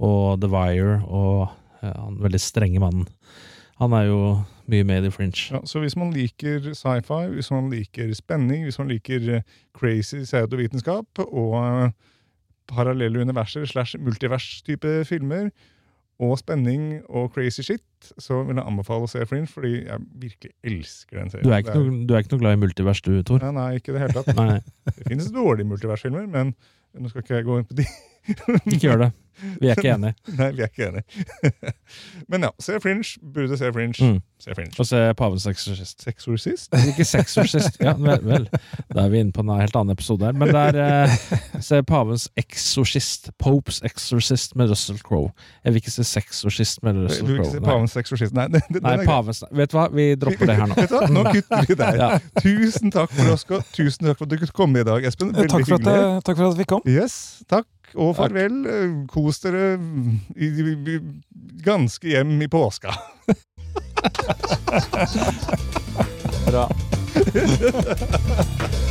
Speaker 4: Og The Wire og ja, han veldig strenge mannen. Han er jo mye med i Fringe.
Speaker 2: Ja, så hvis man liker sci-fi, hvis man liker spenning, hvis man liker eh, crazy pseudovitenskap og eh, parallelle universer slash multivers-type filmer, og spenning og crazy shit, så vil jeg anbefale å se Fringe, fordi jeg virkelig elsker den serien.
Speaker 4: Du er ikke, noe, du er ikke noe glad i multivers, du, Tor?
Speaker 2: Nei, nei, ikke i det hele tatt. *laughs*
Speaker 4: Nei,
Speaker 2: Det finnes dårlige multiversfilmer, men nå skal ikke jeg gå inn på de. *laughs*
Speaker 4: ikke gjør det. Vi er ikke enige. *laughs*
Speaker 2: Nei, vi er ikke enige. *laughs* men ja, se Fringe. Burde se Fringe.
Speaker 4: Mm.
Speaker 2: Se Fringe.
Speaker 4: Og se Pavens eksorsist.
Speaker 2: Sexorcist?
Speaker 4: Ikke sexorcist. Ja, vel, vel. Da er vi inne på en helt annen episode her. Men det er eh, se Pavens eksorsist. Popes exorcist med Russell Crowe. Jeg vil ikke se sexorcist med
Speaker 2: Du
Speaker 4: Russell
Speaker 2: vil ikke se Pavens exorcist, Nei, det, det,
Speaker 4: Nei
Speaker 2: er.
Speaker 4: Pavens Vet du hva, vi dropper det her nå.
Speaker 2: Vet du hva? Nå kutter vi der.
Speaker 4: Ja.
Speaker 2: Tusen takk for Oskar. Tusen takk for at du kunne komme i dag, Espen.
Speaker 3: Eh,
Speaker 2: Veldig
Speaker 3: Takk for, at,
Speaker 2: hyggelig.
Speaker 3: jeg- takk for at vi kom.
Speaker 2: Yes, takk og farvel. Takk. Kos dere ganske hjem i påska. *laughs*
Speaker 4: Bra. *laughs*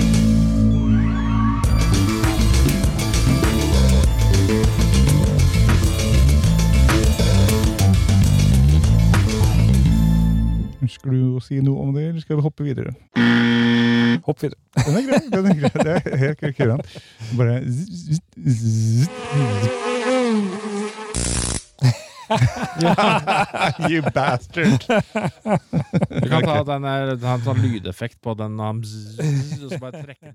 Speaker 2: Ønsker du å si noe om det, eller skal vi hoppe videre?
Speaker 3: Hopp videre.
Speaker 2: Den er grei. den er grei. Det er helt kurant. Bare zzz, *laughs* zzz, You bastard!
Speaker 4: Du kan ta den der, ta en sånn lydeffekt på den, og så bare trekke.